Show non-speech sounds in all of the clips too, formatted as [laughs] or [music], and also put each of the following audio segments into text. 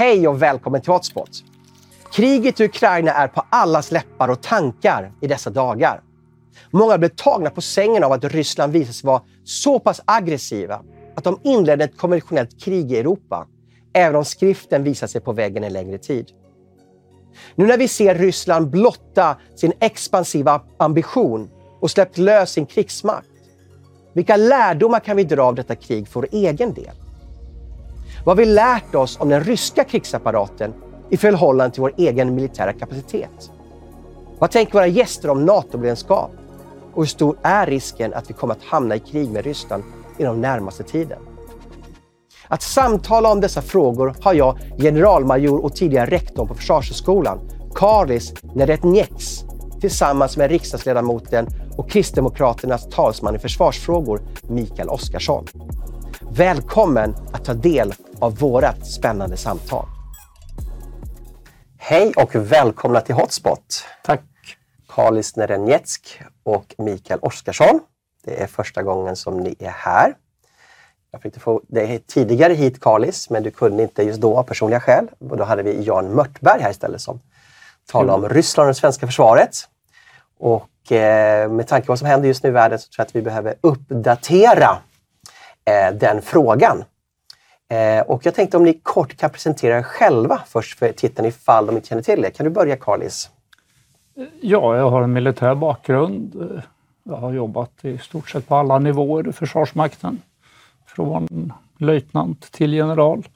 Hej och välkommen till Hotspot! Kriget i Ukraina är på allas läppar och tankar i dessa dagar. Många blev tagna på sängen av att Ryssland visade sig vara så pass aggressiva att de inledde ett konventionellt krig i Europa, även om skriften visat sig på väggen en längre tid. Nu när vi ser Ryssland blotta sin expansiva ambition och släppt lös sin krigsmakt, vilka lärdomar kan vi dra av detta krig för vår egen del? Vad har vi lärt oss om den ryska krigsapparaten i förhållande till vår egen militära kapacitet? Vad tänker våra gäster om NATO-medlemskap? Och hur stor är risken att vi kommer att hamna i krig med Ryssland inom närmaste tiden? Att samtala om dessa frågor har jag, generalmajor och tidigare rektorn på Försvarshögskolan, Karis Neretnieks, tillsammans med riksdagsledamoten och Kristdemokraternas talesman i försvarsfrågor, Mikael Oskarsson. Välkommen att ta del av vårt spännande samtal. Hej och välkomna till Hotspot. Tack. Kalis Nerenjetsk och Mikael Oskarsson. Det är första gången som ni är här. Jag fick få dig tidigare hit Kalis, men du kunde inte just då av personliga skäl. Och då hade vi Jan Mörtberg här istället som talade om Ryssland och det svenska försvaret. Och eh, med tanke på vad som händer just nu i världen så tror jag att vi behöver uppdatera eh, den frågan. Eh, och jag tänkte om ni kort kan presentera er själva först för tittarna ifall de inte känner till er. Kan du börja Karlis? Ja, jag har en militär bakgrund. Jag har jobbat i stort sett på alla nivåer i Försvarsmakten. Från löjtnant till general.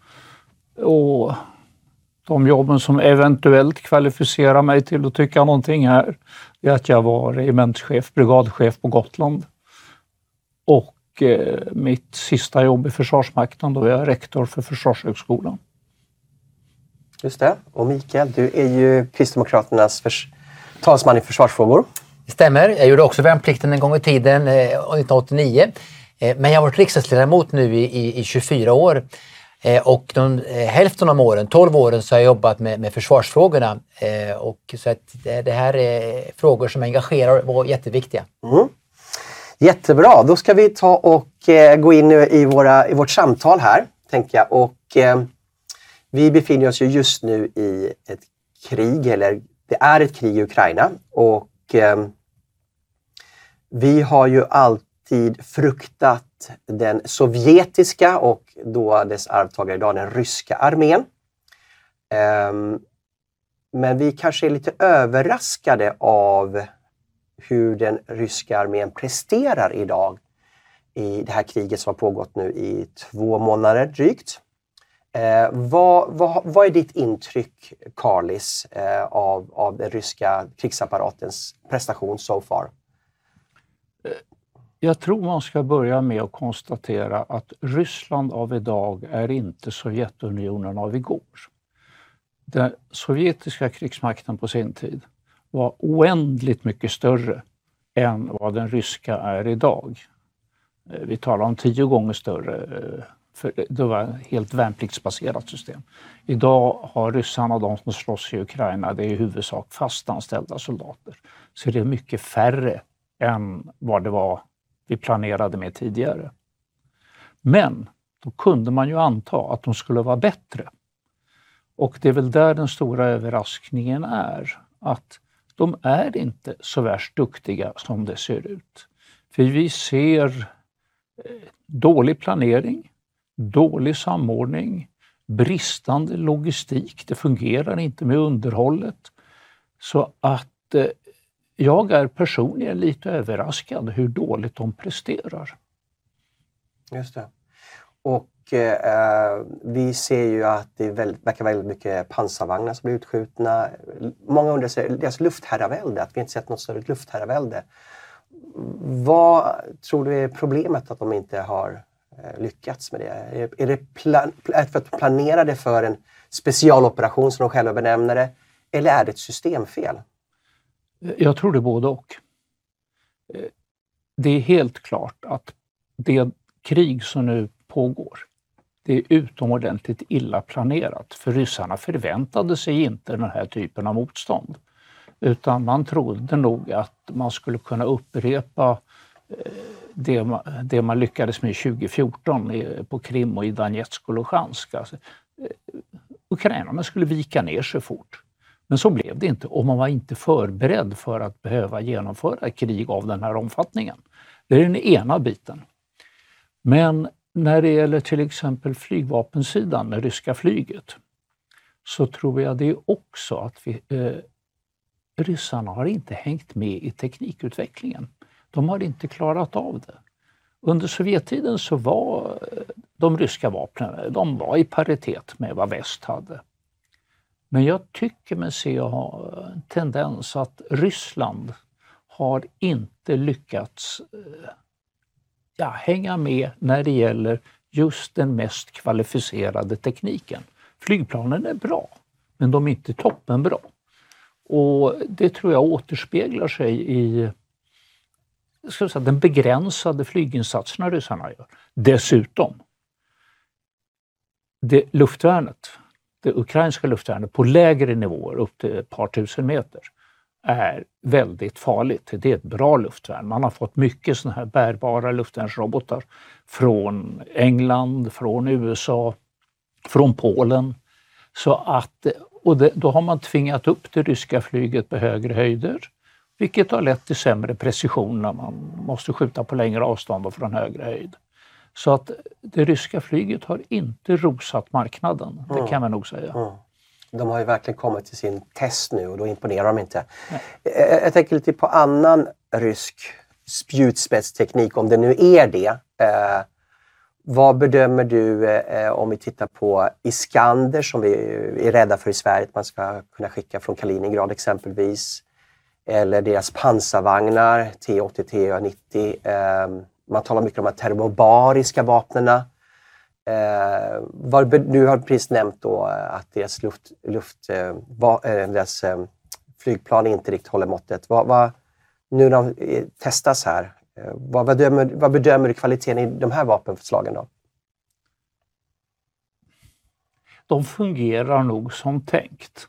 Och de jobben som eventuellt kvalificerar mig till att tycka någonting här, är att jag var regementschef, brigadchef på Gotland. Och eh, mitt sista jobb i Försvarsmakten, då är jag rektor för Försvarshögskolan. Just det. Och Mikael, du är ju Kristdemokraternas förs talesman i försvarsfrågor. Det stämmer. Jag gjorde också värnplikten en gång i tiden, eh, 1989. Eh, men jag har varit riksdagsledamot nu i, i, i 24 år. Eh, och de, eh, hälften av åren, 12 åren, så har jag jobbat med, med försvarsfrågorna. Eh, och så att det, det, här är frågor som engagerar och är jätteviktiga. Mm. Jättebra, då ska vi ta och eh, gå in i, våra, i vårt samtal här, tänker jag. Och, eh, vi befinner oss ju just nu i ett krig, eller det är ett krig i Ukraina. Och eh, vi har ju alltid fruktat den sovjetiska och då dess arvtagare idag den ryska armén. Ehm, men vi kanske är lite överraskade av hur den ryska armén presterar idag i det här kriget som har pågått nu i två månader drygt. Eh, vad, vad, vad, är ditt intryck, Karlis, eh, av, av den ryska krigsapparatens prestation so far? Eh, jag tror man ska börja med att konstatera att Ryssland av idag är inte Sovjetunionen av igår. Den sovjetiska krigsmakten på sin tid var oändligt mycket större än vad den ryska är idag. Eh, vi talar om tio gånger större, eh, för det var ett helt värnpliktsbaserat system. Idag har ryssarna, de som slåss i Ukraina, det är i huvudsak fastanställda soldater. Så det är mycket färre än vad det var vi planerade med tidigare. Men då kunde man ju anta att de skulle vara bättre. Och det är väl där den stora överraskningen är, att de är inte så värst duktiga som det ser ut. För vi ser eh, dålig planering, dålig samordning, bristande logistik. Det fungerar inte med underhållet. Så att eh, jag är personligen lite överraskad hur dåligt de presterar. Just det. Och eh, vi ser ju att det väldigt, verkar väldigt mycket pansarvagnar som blir utskjutna. Många undrar deras luftherravälde, att vi inte sett något större luftherravälde. Vad tror du är problemet att de inte har eh, lyckats med det? Är, är det plan, för att planera det för en specialoperation som de själva benämner det? Eller är det ett systemfel? Jag tror det är både och. Eh, det är helt klart att det krig som nu pågår, det är utomordentligt illa planerat. För ryssarna förväntade sig inte den här typen av motstånd. Utan man trodde nog att man skulle kunna upprepa eh, det man, det man lyckades med 2014 på Krim och i Donetsk och Luhansk. Alltså, eh, ukrainarna skulle vika ner sig fort. Men så blev det inte och man var inte förberedd för att behöva genomföra krig av den här omfattningen. Det är den ena biten. Men när det gäller till exempel flygvapensidan, det ryska flyget, så tror jag det också att vi, eh, ryssarna har inte hängt med i teknikutvecklingen. De har inte klarat av det. Under Sovjettiden så var eh, de ryska vapnen eh, de var i paritet med vad väst hade. Men jag tycker mig se en tendens att Ryssland har inte lyckats eh, ja, hänga med när det gäller just den mest kvalificerade tekniken. Flygplanen är bra, men de är inte toppenbra. Och det tror jag återspeglar sig i ska säga, den begränsade flyginsatserna ryssarna gör. Dessutom, det luftvärnet, det ukrainska luftvärnet på lägre nivåer, upp till ett par tusen meter, är väldigt farligt. Det är ett bra luftvärn. Man har fått mycket såna här bärbara luftvärnsrobotar från England, från USA, från Polen. Så att, och det, då har man tvingat upp det ryska flyget på högre höjder, vilket har lett till sämre precision när man måste skjuta på längre avstånd och från högre höjd. Så att det ryska flyget har inte rosat marknaden, det kan man nog säga. De har ju verkligen kommit till sin test nu och då imponerar de inte. Jag, jag tänker lite på annan rysk spjutspetsteknik, om det nu är det. Eh, vad bedömer du eh, om vi tittar på Iskander som vi är rädda för i Sverige att man ska kunna skicka från Kaliningrad exempelvis. Eller deras pansarvagnar T80, T90. Eh, man talar mycket om de termobariska vapnen. Eh, var, du har precis nämnt då eh, att deras, luft, luft, eh, va, eh, deras eh, flygplan inte riktigt håller måttet. Va, va, nu när de eh, testas här, eh, vad, bedömer, vad bedömer du kvaliteten i de här vapenförslagen då? De fungerar nog som tänkt.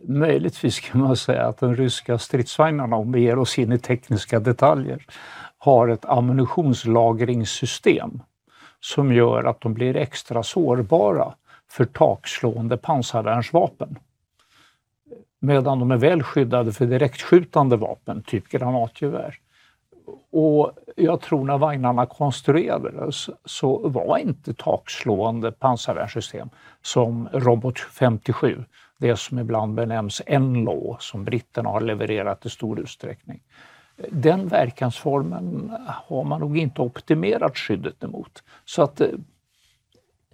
Möjligtvis kan man säga att de ryska stridsvagnarna, om vi ger oss in i tekniska detaljer, har ett ammunitionslagringssystem som gör att de blir extra sårbara för takslående pansarvärnsvapen. Medan de är väl skyddade för direktskjutande vapen, typ granatgevär. Och jag tror när vagnarna konstruerades så var inte takslående pansarvärnssystem som Robot 57, det som ibland benämns NLAW, som britterna har levererat i stor utsträckning den verkansformen har man nog inte optimerat skyddet emot. Så att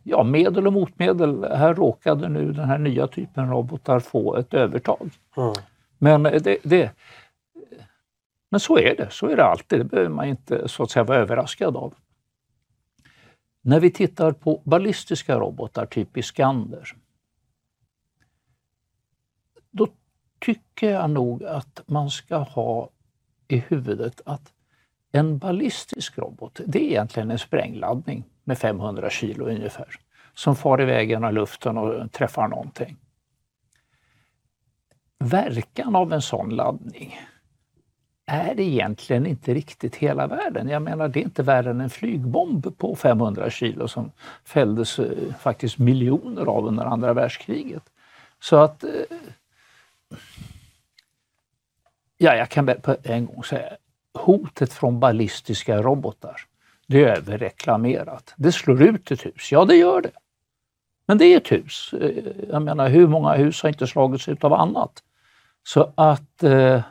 ja, medel och motmedel, här råkade nu den här nya typen robotar få ett övertag. Mm. Men, det, det, men så är det, så är det alltid. Det behöver man inte så att säga vara överraskad av. När vi tittar på ballistiska robotar, typ Iskander, då tycker jag nog att man ska ha i huvudet att en ballistisk robot, det är egentligen en sprängladdning med 500 kilo ungefär, som far iväg genom luften och träffar någonting. Verkan av en sån laddning är egentligen inte riktigt hela världen. Jag menar, det är inte värre än en flygbomb på 500 kilo som fälldes eh, faktiskt miljoner av under andra världskriget. Så att eh, Ja, jag kan på en gång säga hotet från ballistiska robotar, det är överreklamerat. Det slår ut ett hus, ja det gör det. Men det är ett hus. Eh, jag menar, hur många hus har inte slagits ut av annat? Så att eh,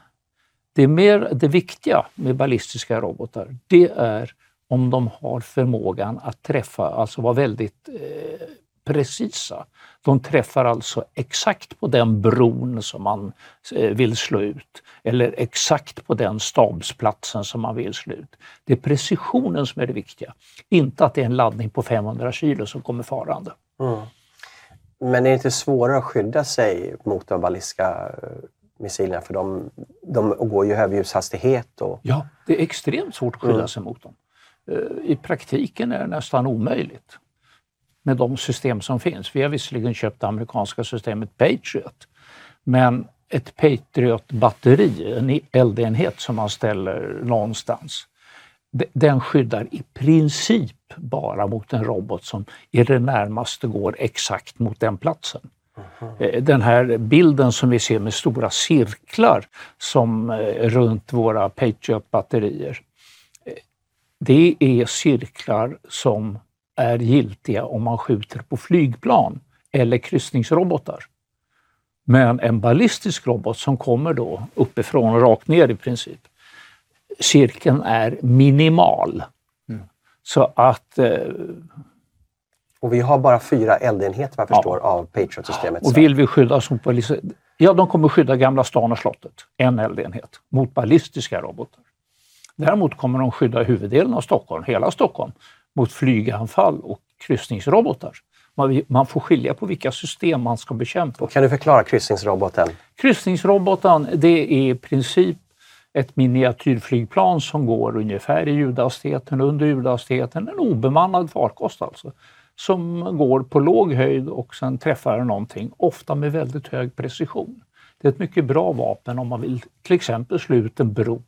det, är mer, det viktiga med ballistiska robotar, det är om de har förmågan att träffa, alltså vara väldigt eh, precisa. De träffar alltså exakt på den bron som man eh, vill slå ut eller exakt på den stabsplatsen som man vill slå ut. Det är precisionen som är det viktiga, inte att det är en laddning på 500 kilo som kommer farande. Mm. Men är det inte svårare att skydda sig mot de ballistiska eh, missilerna för de, de går ju i högljudshastighet? Och... Ja, det är extremt svårt att skydda mm. sig mot dem. Eh, I praktiken är det nästan omöjligt med de system som finns. Vi har visserligen köpt det amerikanska systemet Patriot, men ett Patriot-batteri, en eldenhet som man ställer någonstans, den skyddar i princip bara mot en robot som i det närmaste går exakt mot den platsen. Mm. Den här bilden som vi ser med stora cirklar som eh, runt våra Patriot-batterier. Eh, det är cirklar som är giltiga om man skjuter på flygplan eller kryssningsrobotar. Men en ballistisk robot som kommer då uppifrån och rakt ner i princip, cirkeln är minimal. Mm. Så att... Eh, och vi har bara fyra eldenheter vad jag förstår ja. av Patriot-systemet. Och vill vi skydda oss mot ballistiska... Ja, de kommer skydda Gamla stan och slottet, en eldenhet, mot ballistiska robotar. Däremot kommer de skydda huvuddelen av Stockholm, hela Stockholm, mot flyganfall och kryssningsrobotar. Man, får skilja på vilka system man ska bekämpa. Och kan du förklara kryssningsroboten? Kryssningsroboten det är i princip ett miniatyrflygplan som går ungefär i ljudhastigheten, under ljudhastigheten, en obemannad farkost alltså, som går på låg höjd och sen träffar någonting, ofta med väldigt hög precision. Det är ett mycket bra vapen om man vill till exempel slå ut en bro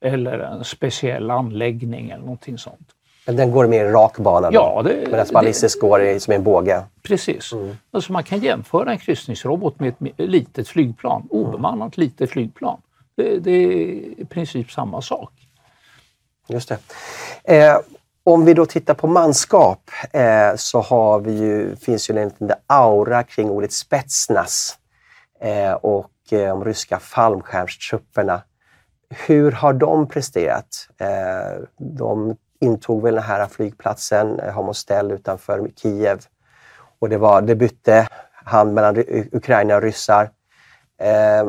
eller en speciell anläggning eller någonting sånt. Den går mer rak bana ja, det, medan ballistisk går i, som en båge? Precis. Mm. Alltså man kan jämföra en kryssningsrobot med ett litet flygplan, obemannat mm. litet flygplan. Det, det, är i princip samma sak. Just det. Eh, om vi då tittar på manskap eh, så har vi ju, finns ju en liten aura kring ordet spetsnas eh, och eh, de ryska fallskärmstrupperna. Hur har de presterat? Eh, de intog väl den här flygplatsen, eh, Homostel utanför Kiev. Och det, var, det bytte hand mellan Ukraina och ryssar. Eh,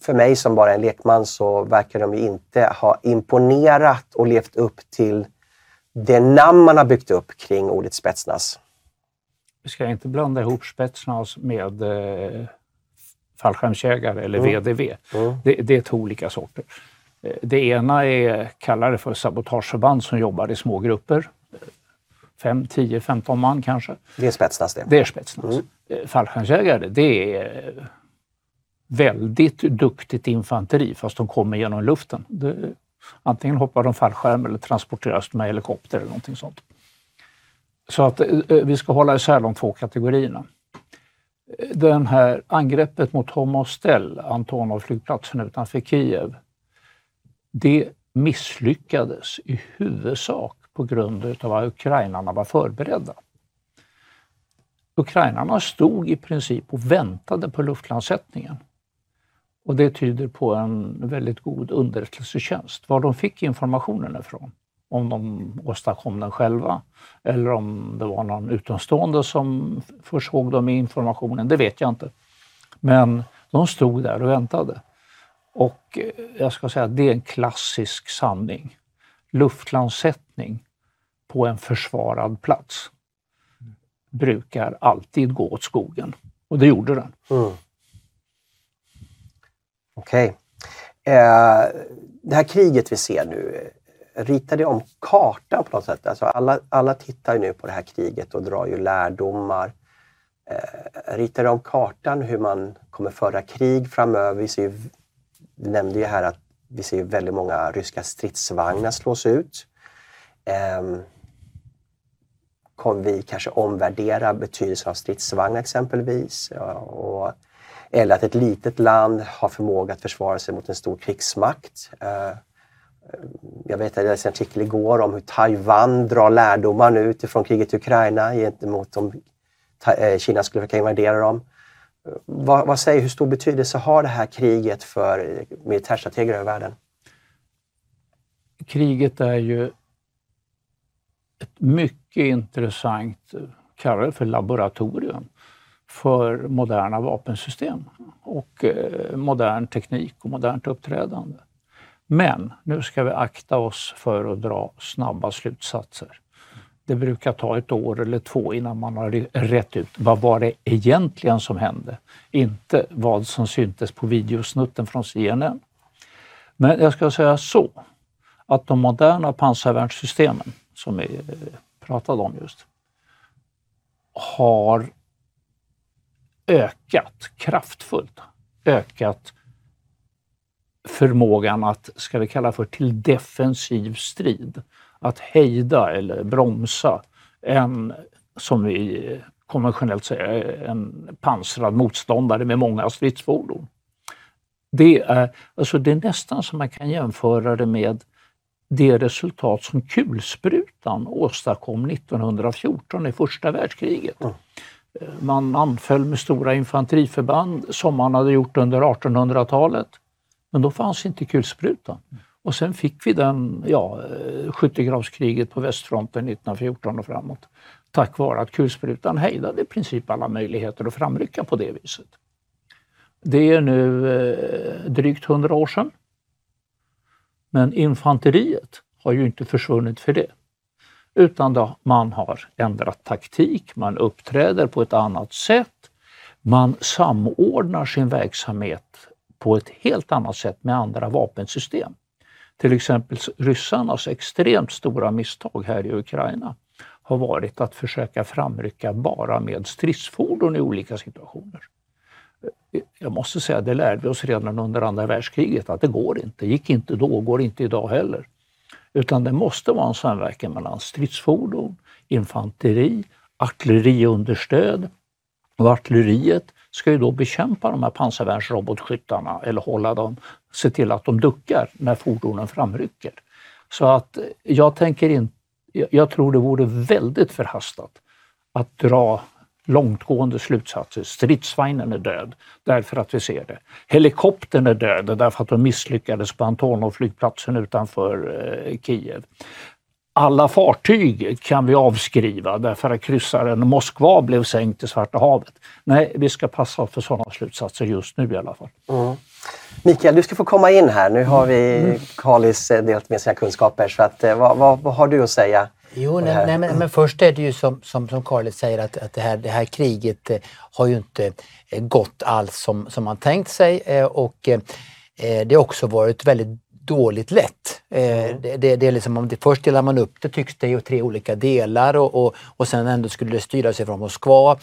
för mig som bara en lekman så verkar de inte ha imponerat och levt upp till det namn man har byggt upp kring ordet Spetsnaz. Vi ska inte blanda ihop Spetsnaz med eh, fallskärmsjägare eller mm. VDV. Mm. Det, det är två olika sorter. Eh, det ena är, kallar det för sabotageförband som jobbar i små grupper. 5, 10, 15 man kanske. Det är Spetsnaz det? Det är Spetsnaz. Mm. Eh, fallskärmsjägare, det är väldigt duktigt infanteri fast de kommer genom luften. Det, antingen hoppar de fallskärm eller transporteras med helikopter eller någonting sånt. Så att eh, vi ska hålla isär de två kategorierna. Det här angreppet mot Homostel, Antonov-flygplatsen utanför Kiev, det misslyckades i huvudsak på grund av att ukrainarna var förberedda. Ukrainarna stod i princip och väntade på luftlandsättningen. Och det tyder på en väldigt god underrättelsetjänst. Var de fick informationen ifrån, om de åstadkom den själva eller om det var någon utomstående som försåg dem med informationen, det vet jag inte. Men de stod där och väntade. Och eh, jag ska säga att det är en klassisk sanning. Luftlandsättning på en försvarad plats brukar alltid gå åt skogen. Och det gjorde den. Mm. Okej. Okay. Eh, det här kriget vi ser nu, eh, ritar det om kartan på något sätt? Alltså alla, alla tittar ju nu på det här kriget och drar ju lärdomar. Eh, ritar det om kartan hur man kommer föra krig framöver? Vi ser ju du nämnde ju här att vi ser väldigt många ryska stridsvagnar slås ut. Ehm, kommer vi kanske omvärdera betydelsen av stridsvagnar exempelvis? Ja, och, eller att ett litet land har förmåga att försvara sig mot en stor krigsmakt. Eh, jag vet att jag läste en artikel igår om hur Taiwan drar lärdomar nu utifrån kriget i Ukraina gentemot om eh, Kina skulle försöka invadera dem. Vad, vad säger hur stor betydelse har det här kriget för militärstrateger över världen? Kriget är ju ett mycket intressant, kallar det för laboratorium, för moderna vapensystem och eh, modern teknik och modernt uppträdande. Men nu ska vi akta oss för att dra snabba slutsatser. Det brukar ta ett år eller två innan man har rätt ut vad var det egentligen som hände. Inte vad som syntes på videosnutten från CNN. Men jag ska säga så att de moderna pansarvärnssystemen som vi eh, pratade om just har ökat kraftfullt, ökat förmågan att, ska vi kalla för till defensiv strid att hejda eller bromsa en, som vi konventionellt säger, en pansrad motståndare med många stridsfordon. Det är, alltså det är nästan som man kan jämföra det med det resultat som kulsprutan åstadkom 1914 i första världskriget. Mm. Man anföll med stora infanteriförband som man hade gjort under 1800-talet. Men då fanns inte kulsprutan. Och sen fick vi den, ja, eh, skyttegravskriget på västfronten 1914 och framåt. Tack vare att kulsprutan hejdade i princip alla möjligheter att framrycka på det viset. Det är nu eh, drygt 100 år sedan. Men infanteriet har ju inte försvunnit för det. Utan då man har ändrat taktik, man uppträder på ett annat sätt. Man samordnar sin verksamhet på ett helt annat sätt med andra vapensystem. Till exempel ryssarnas extremt stora misstag här i Ukraina har varit att försöka framrycka bara med stridsfordon i olika situationer. Eh, jag måste säga, det lärde vi oss redan under andra världskriget att det går inte. gick inte då, går inte idag heller. Utan det måste vara en samverkan mellan stridsfordon, infanteri, artilleriunderstöd och artilleriet ska ju då bekämpa de här pansarvärnsrobotskyttarna eller hålla dem, se till att de duckar när fordonen framrycker. Så att jag tänker inte, jag tror det vore väldigt förhastat att dra långtgående slutsatser. Stridsvagnen är död därför att vi ser det. Helikoptern är död därför att de misslyckades på Antonov-flygplatsen utanför eh, Kiev. Alla fartyg kan vi avskriva därför att kryssaren Moskva blev sänkt i Svarta havet. Nej, vi ska passa för sådana slutsatser just nu i alla fall. Mm. Mikael, du ska få komma in här. Nu har vi mm. Carlis eh, delat med sina kunskaper. Så att, eh, vad, vad, vad har du att säga? Jo, nej, nej, men, men, först är det ju som, som, som Carly säger att, att det, här, det här kriget eh, har ju inte gått alls som, som man tänkt sig och det har också varit väldigt dåligt lätt. Mm. Det, det, det, är liksom, först delar man upp det tycks det i tre olika delar och, och, och sen ändå skulle det styras ifrån Moskva.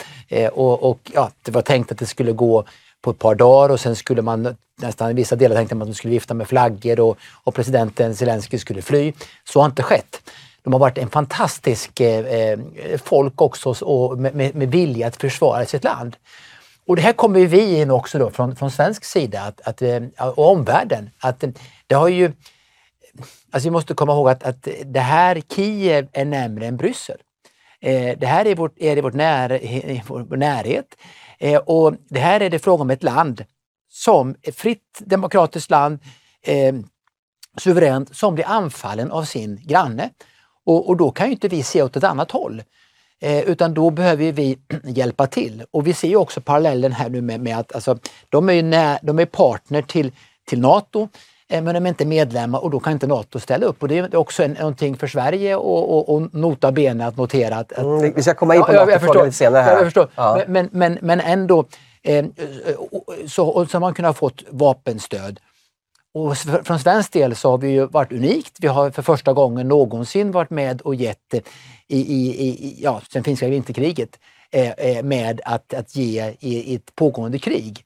och, och ja, det var tänkt att det skulle gå på ett par dagar och sen skulle man nästan i vissa delar tänkte man att man skulle vifta med flaggor och, och presidenten Zelensky skulle fly. Så har inte skett. De har varit en fantastisk eh, eh, folk också och med, med, med vilja att försvara sitt land. Och det här kommer vi in också då från, från svensk sida att, att, eh, och omvärlden. Att eh, det har ju, alltså vi måste komma ihåg att, att det här Kiev är närmare än Bryssel. Eh, det här är, vårt, är i vårt när, i vår närhet eh, och det här är det fråga om ett land som ett fritt demokratiskt land, eh, suveränt, som blir anfallen av sin granne. Och, och då kan ju inte vi se åt ett annat håll. Eh, utan då behöver vi [clears throat] hjälpa till. Och vi ser ju också parallellen här nu med, med att alltså, de är, när, de är partner till, till Nato eh, men de är inte medlemmar och då kan inte Nato ställa upp. Och det är också en, någonting för Sverige och, och, och nota bene att notera. Att, att mm, vi ska komma in på ja, Nato-frågan lite senare. Här. Jag förstår. Ja. Men, men, men ändå eh, så, så har man kunnat fått vapenstöd. Och från svensk del så har vi ju varit unikt. Vi har för första gången någonsin varit med och gett, eh, i, i, i, ja, sen finska vinterkriget, eh, eh, med att, att ge i, i ett pågående krig.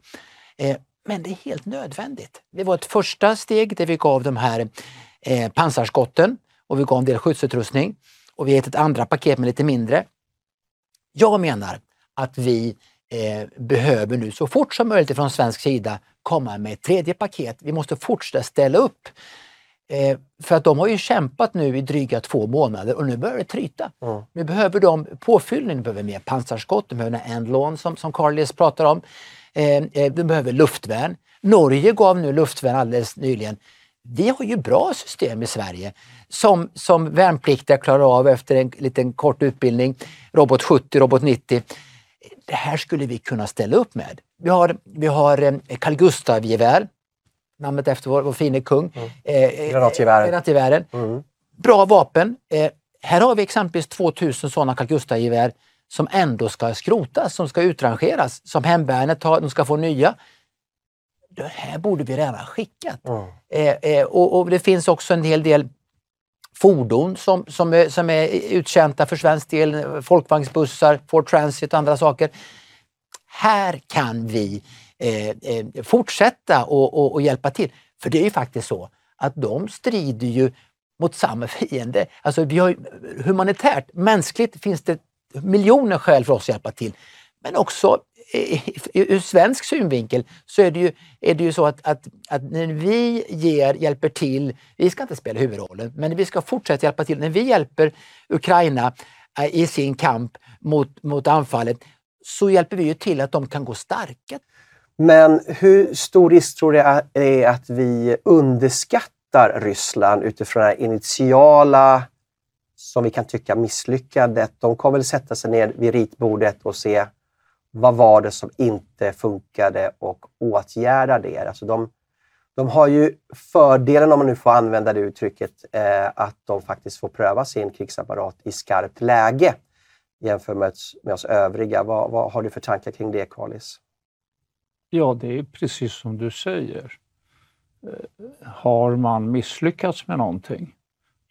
Eh, men det är helt nödvändigt. Det var ett första steg där vi gav de här eh, pansarskotten och vi gav en del skyddsutrustning. Och vi har gett ett andra paket med lite mindre. Jag menar att vi eh, behöver nu så fort som möjligt från svensk sida komma med ett tredje paket. Vi måste fortsätta ställa upp. Eh, för att de har ju kämpat nu i dryga två månader och nu börjar det tryta. Mm. Nu behöver de påfyllning, de behöver mer pansarskott, de behöver endlån som, som Carlis pratar om. Eh, eh, de behöver luftvärn. Norge gav nu luftvärn alldeles nyligen. Vi har ju bra system i Sverige som, som värnpliktiga klarar av efter en liten kort utbildning. Robot 70, Robot 90 det här skulle vi kunna ställa upp med. Vi har, vi har eh, Carl Gustaf-gevär, namnet efter vår, vår fine kung. Mm. Eh, Granatgevären. Granatgevären. Mm. Bra vapen. Eh, här har vi exempelvis 2000 sådana Carl Gustaf-gevär som ändå ska skrotas, som ska utrangeras, som hemvärnet har, de ska få nya. Det här borde vi redan ha skickat. Mm. Eh, eh, och, och, det finns också en hel del fordon som, som, är, som är uttjänta för svensk del, folkvagnsbussar, Ford Transit och andra saker. Här kan vi eh, eh, fortsätta och, och, och, hjälpa till. För det är ju faktiskt så att de strider ju mot samma fiende. Alltså vi har, humanitärt, mänskligt finns det miljoner skäl för oss att hjälpa till. Men också ur svensk synvinkel så är det ju, är det ju så att, att, att, när vi ger, hjälper till, vi ska inte spela huvudrollen, men vi ska fortsätta hjälpa till. När vi hjälper Ukraina eh, i sin kamp mot, mot anfallet så hjälper vi ju till att de kan gå starka. Men hur stor risk tror du är att vi underskattar Ryssland utifrån det initiala, som vi kan tycka misslyckandet? De kommer väl sätta sig ner vid ritbordet och se vad var det som inte funkade och åtgärda det. Alltså de, de har ju fördelen, om man nu får använda det uttrycket, eh, att de faktiskt får pröva sin krigsapparat i skarpt läge jämfört med, med oss övriga. Vad, vad har du för tankar kring det, Carlis? Ja, det är precis som du säger. Eh, har man misslyckats med någonting,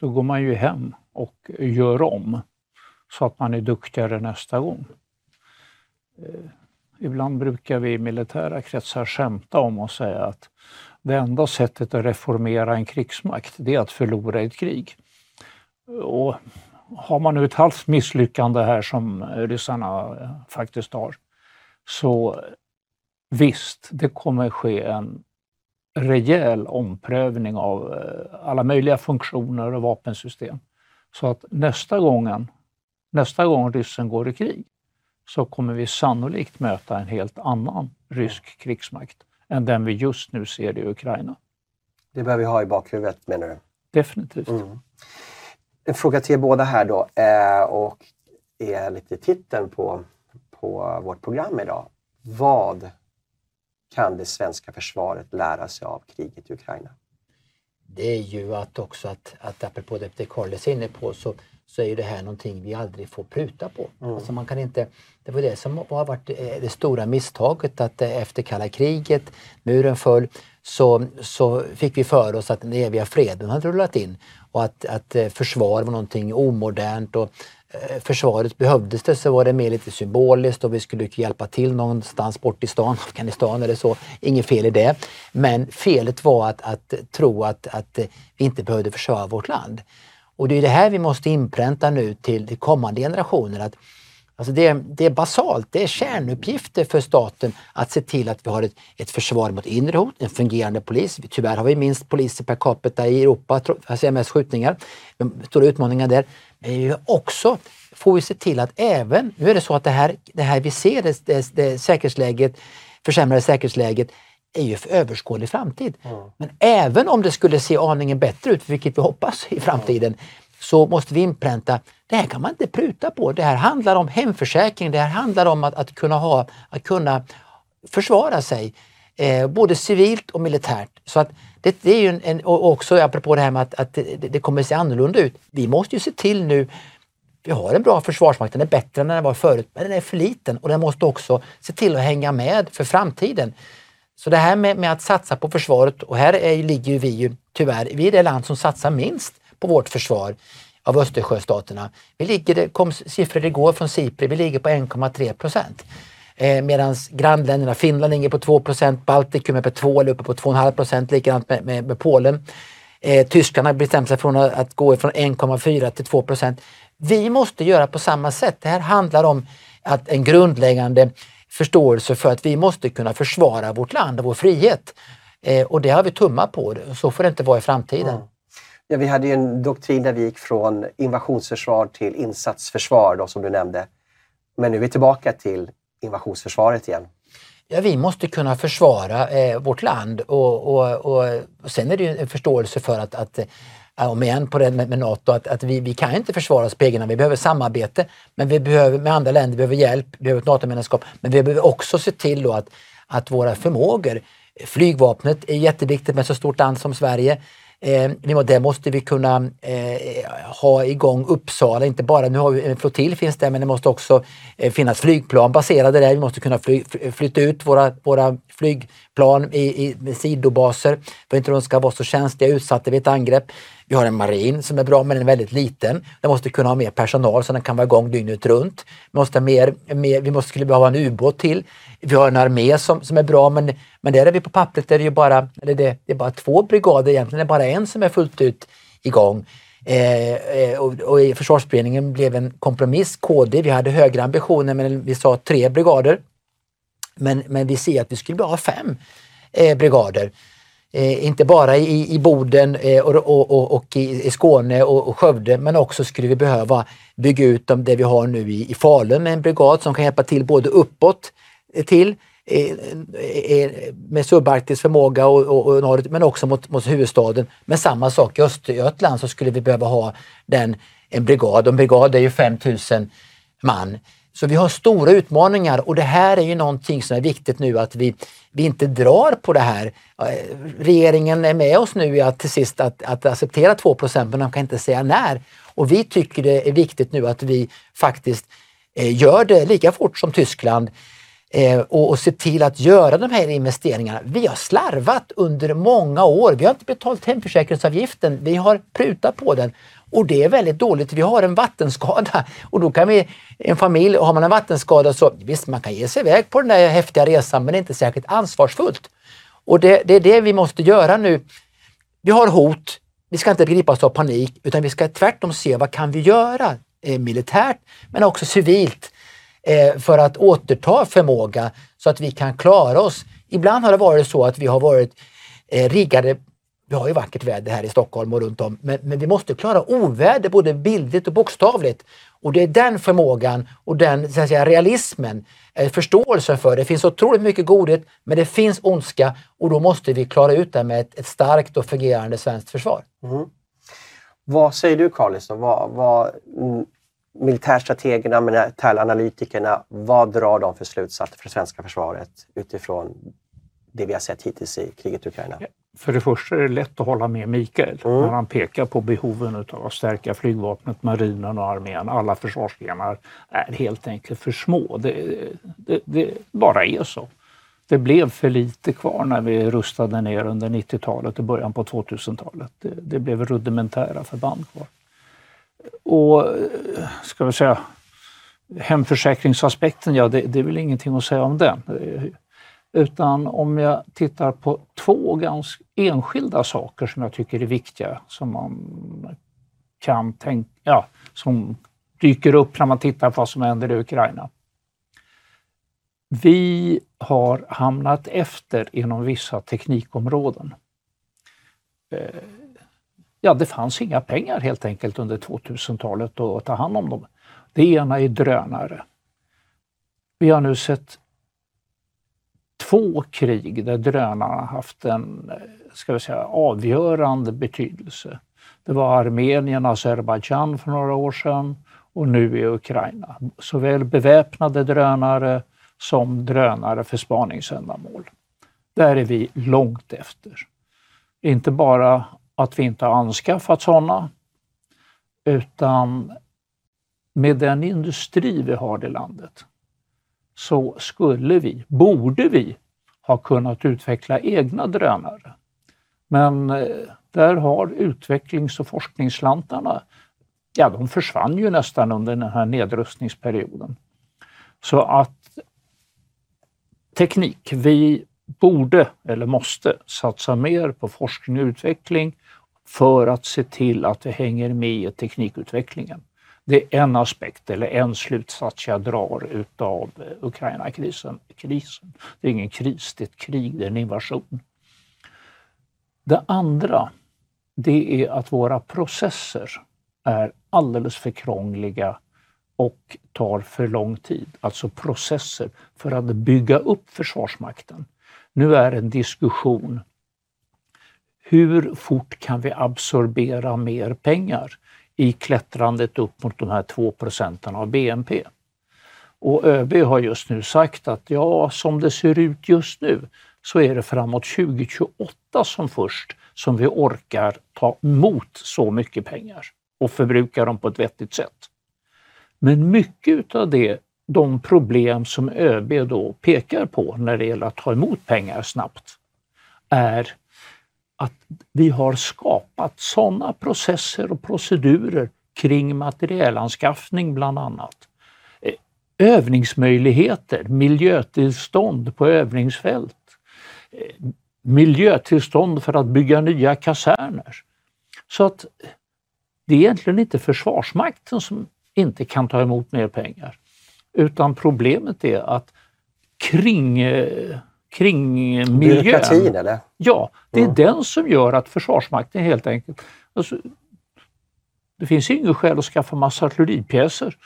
då går man ju hem och gör om så att man är duktigare nästa gång. Eh, ibland brukar vi i militära kretsar skämta om och säga att det enda sättet att reformera en krigsmakt, det är att förlora ett krig. Och har man nu ett halvt misslyckande här som ryssarna eh, faktiskt har, så visst, det kommer ske en rejäl omprövning av eh, alla möjliga funktioner och vapensystem. Så att nästa gången, nästa gång ryssen går i krig, så kommer vi sannolikt möta en helt annan rysk krigsmakt än den vi just nu ser i Ukraina. Det behöver vi ha i bakhuvudet menar du? Definitivt. Mm. En fråga till er båda här då eh, och är lite titeln på, på vårt program idag. Vad kan det svenska försvaret lära sig av kriget i Ukraina? Det är ju att också att, att apropå det, det Carl är inne på så så är det här någonting vi aldrig får pruta på. Mm. Alltså man kan inte, det var det som har varit eh, det stora misstaget att eh, efter kalla kriget, muren föll, så, så fick vi för oss att den eviga freden hade rullat in och att, att eh, försvar var någonting omodernt och försvaret behövdes det så var det mer lite symboliskt och vi skulle hjälpa till någonstans bort i stan, [laughs] Afghanistan eller så. Inget fel i det. Men felet var att, att tro att, att vi inte behövde försvara vårt land. Och det är det här vi måste inpränta nu till, till kommande generationer. Att, alltså det, det, är basalt, det är kärnuppgifter för staten att se till att vi har ett, ett försvar mot inre hot, en fungerande polis. Tyvärr har vi minst poliser per capita i Europa, alltså mest skjutningar. Stora utmaningar där. Men också får vi se till att även, nu är det så att det här, det här vi ser, det, det, det säkerhetsläget, försämrade säkerhetsläget, är ju för överskådlig framtid. Mm. Men även om det skulle se aningen bättre ut, vilket vi hoppas i framtiden, mm. så måste vi inpränta, det här kan man inte pruta på. Det här handlar om hemförsäkring, det här handlar om att, att kunna, ha, att kunna försvara sig, eh, både civilt och militärt. Så att det, det är ju en, en, och också apropå det här med att, att det, det, kommer se annorlunda ut. Vi måste ju se till nu vi har en bra försvarsmakt, den är bättre än den var förut, men den är för liten och den måste också se till att hänga med för framtiden. Så det här med, med att satsa på försvaret, och här är, ligger ju vi ju tyvärr, vi är det land som satsar minst på vårt försvar av Östersjöstaterna. Vi ligger, det kom siffror igår från Sipri, vi ligger på 1,3 procent. Eh, Medan grannländerna, Finland ligger på 2 procent, Baltikum är på 2 eller uppe på 2,5 procent, likadant med, med, med Polen. Eh, tyskarna har bestämt sig för att gå från 1,4 till 2 procent. Vi måste göra på samma sätt. Det här handlar om att en grundläggande förståelse för att vi måste kunna försvara vårt land och vår frihet. Eh, och det har vi tummat på. Så får det inte vara i framtiden. Mm. Ja, vi hade en doktrin där vi gick från invasionsförsvar till insatsförsvar, då, som du nämnde. Men nu är vi tillbaka till invasionsförsvaret igen. Ja, vi måste kunna försvara eh, vårt land och, och, och, och, sen är det ju en förståelse för att, att om igen på det med, med Nato, att, att vi, vi kan inte försvara oss på egen. Vi behöver samarbete men vi behöver, med andra länder, vi behöver hjälp, vi behöver ett NATO-medlemskap. Men vi behöver också se till då att, att våra förmågor, flygvapnet är jätteviktigt med så stort land som Sverige. Eh, det måste vi kunna eh, ha igång Uppsala, inte bara, nu har vi en flottilj finns där, men det måste också eh, finnas flygplan baserade där. Vi måste kunna fly, flytta ut våra, våra flygplan i, i sidobaser för att inte de ska vara så känsliga utsatta vid ett angrepp. Vi har en marin som är bra men den är väldigt liten. Den måste kunna ha mer personal så den kan vara igång dygnet runt. Vi måste, mer, mer, vi måste skulle behöva en ubåt till. Vi har en armé som, som är bra men, men där är vi på pappret, där är det, ju bara, eller det, det är bara två brigader egentligen. Det är bara en som är fullt ut igång. Eh, eh och, och i försvarsberedningen blev en kompromiss, KD. Vi hade högre ambitioner men vi sa tre brigader. Men, men vi ser att vi skulle behöva fem eh, brigader. Eh, inte bara i, i Boden eh, och, och, och, och i, i, Skåne och, och Skövde men också skulle vi behöva bygga ut dem, det vi har nu i, i Falun med en brigad som kan hjälpa till både uppåt eh, till eh, eh, med subarktisk förmåga och, och, och norrut, men också mot, mot huvudstaden. Men samma sak i Östergötland så skulle vi behöva ha den, en brigad. En brigad är ju 5000 man. Så vi har stora utmaningar och det här är ju någonting som är viktigt nu att vi, vi inte drar på det här. Eh, regeringen är med oss nu i att till sist att, att acceptera 2 men de kan inte säga när. Och vi tycker det är viktigt nu att vi faktiskt eh, gör det lika fort som Tyskland eh, och, och se till att göra de här investeringarna. Vi har slarvat under många år. Vi har inte betalt hemförsäkringsavgiften. Vi har prutat på den och det är väldigt dåligt. Vi har en vattenskada och då kan vi, en familj, har man en vattenskada så visst, man kan ge sig iväg på den där häftiga resan men det är inte särskilt ansvarsfullt. Och det, det är det vi måste göra nu. Vi har hot. Vi ska inte gripas av panik utan vi ska tvärtom se vad kan vi göra eh, militärt men också civilt eh, för att återta förmåga så att vi kan klara oss. Ibland har det varit så att vi har varit eh, riggade vi har ju vackert väder här i Stockholm och runt om, men, men vi måste klara oväder både bildligt och bokstavligt. Och det är den förmågan och den så att säga, realismen, eh, förståelsen för det. finns otroligt mycket godhet, men det finns ondska och då måste vi klara ut det med ett, ett starkt och fungerande svenskt försvar. Mm. Vad säger du Carlis? Vad, vad, militärstrategerna, militäranalytikerna, vad drar de för slutsatser för det svenska försvaret utifrån det vi har sett hittills i kriget i Ukraina? För det första är det lätt att hålla med Mikael mm. när han pekar på behoven av att stärka flygvapnet, marinen och armén. Alla försvarsgrenar är helt enkelt för små. Det, det, det bara är så. Det blev för lite kvar när vi rustade ner under 90-talet och början på 2000-talet. Det, det, blev rudimentära förband kvar. Och ska vi säga hemförsäkringsaspekten, ja det, det är väl ingenting att säga om den. Utan om jag tittar på två ganska enskilda saker som jag tycker är viktiga som man kan tänka, ja, som dyker upp när man tittar på vad som händer i Ukraina. Vi har hamnat efter inom vissa teknikområden. Eh, ja, det fanns inga pengar helt enkelt under 2000-talet att ta hand om dem. Det ena är drönare. Vi har nu sett två krig där drönarna haft en ska vi säga, avgörande betydelse. Det var Armenien och Azerbajdzjan för några år sedan och nu i Ukraina. Såväl beväpnade drönare som drönare för spaningsändamål. Där är vi långt efter. Inte bara att vi inte har anskaffat sådana, utan med den industri vi har i landet så skulle vi, borde vi, ha kunnat utveckla egna drönare. Men eh, där har utvecklings och forskningsslantarna, ja de försvann ju nästan under den här nedrustningsperioden. Så att teknik, vi borde eller måste satsa mer på forskning och utveckling för att se till att vi hänger med i teknikutvecklingen. Det är en aspekt eller en slutsats jag drar utav eh, Ukraina-krisen. Krisen. Det är ingen kris, det är ett krig, det är en invasion. Det andra, det är att våra processer är alldeles för krångliga och tar för lång tid. Alltså processer för att bygga upp Försvarsmakten. Nu är en diskussion hur fort kan vi absorbera mer pengar? I klättrandet upp mot de här 2 procenten av BNP. Och ÖB har just nu sagt att ja, som det ser ut just nu så är det framåt 2028 som först som vi orkar ta emot så mycket pengar och förbruka dem på ett vettigt sätt. Men mycket av det, de problem som ÖB då pekar på när det gäller att ta emot pengar snabbt, är att vi har skapat sådana processer och procedurer kring materielanskaffning bland annat. Eh, övningsmöjligheter, miljötillstånd på övningsfält, eh, miljötillstånd för att bygga nya kaserner. Så att eh, det är egentligen inte Försvarsmakten som inte kan ta emot mer pengar. Utan problemet är att kring, eh, kring miljön... Byråkratin eller? Ja, det är mm. den som gör att Försvarsmakten helt enkelt... Alltså, det finns inget skäl att skaffa massa artilleripjäser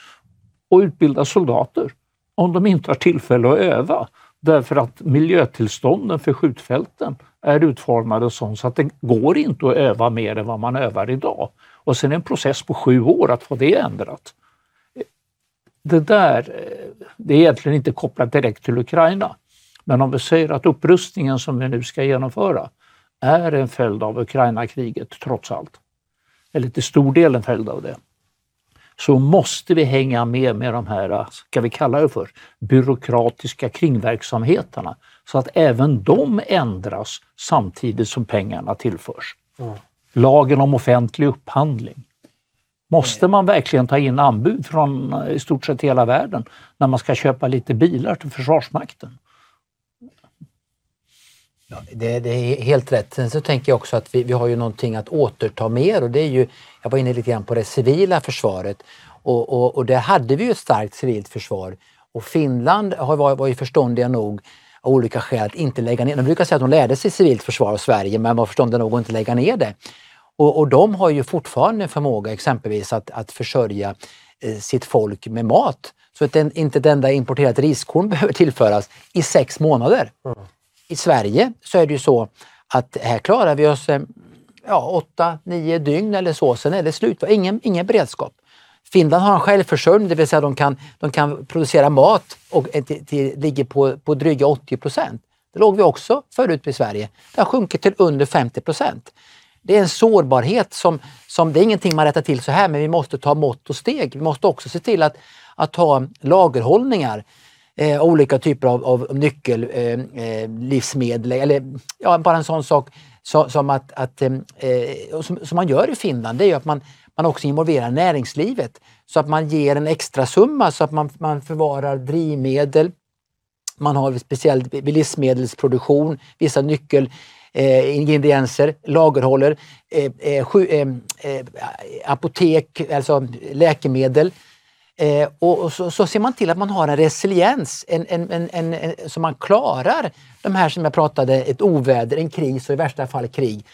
och utbilda soldater om de inte har tillfälle att öva. Därför att miljötillstånden för skjutfälten är utformade så att det går inte att öva mer än vad man övar idag. Och sen en process på sju år att få det ändrat. Det där, eh, det är egentligen inte kopplat direkt till Ukraina. Men om vi säger att upprustningen som vi nu ska genomföra är en följd av Ukraina-kriget trots allt, eller till stor del en följd av det, så måste vi hänga med med de här, ska vi kalla det för, byråkratiska kringverksamheterna så att även de ändras samtidigt som pengarna tillförs. Mm. Lagen om offentlig upphandling. Måste man verkligen ta in anbud från i stort sett hela världen när man ska köpa lite bilar till Försvarsmakten? Ja, det, det, är helt rätt. Sen så tänker jag också att vi, vi har ju någonting att återta mer och det är ju, jag var inne lite grann på det civila försvaret och, och, och där hade vi ju ett starkt civilt försvar och Finland har, var, var ju förståndiga nog av olika skäl att inte lägga ner. De brukar säga att de lärde sig civilt försvar av Sverige men var förståndiga nog att inte lägga ner det. Och, och de har ju fortfarande förmåga exempelvis att, att försörja eh, sitt folk med mat så att den, inte ett enda importerat riskorn [laughs] behöver tillföras i sex månader. Mm. I Sverige så är det ju så att här klarar vi oss eh, ja, åtta, nio dygn eller så, sen är det slut. Ingen, ingen beredskap. Finland har en självförsörjning, det vill säga de kan, de kan producera mat och eh, till, till, ligger på, på dryga 80 procent. Det låg vi också förut i Sverige. Det har sjunkit till under 50 procent. Det är en sårbarhet som, som, det är ingenting man rättar till så här, men vi måste ta mått och steg. Vi måste också se till att, att ha lagerhållningar eh, olika typer av, av nyckellivsmedel. Eh, eh eller ja, bara en sån sak så, som att, att eh, eh som, som, man gör i Finland, det är att man, man också involverar näringslivet. Så att man ger en extra summa så att man, man förvarar drivmedel. Man har speciellt vid livsmedelsproduktion, vissa nyckelingredienser, eh, lagerhåller, eh, eh, eh, eh, apotek, alltså läkemedel Eh, och så, så, ser man till att man har en resiliens, en, en, en, en, så man klarar de här som jag pratade, ett oväder, en kris och i värsta fall krig.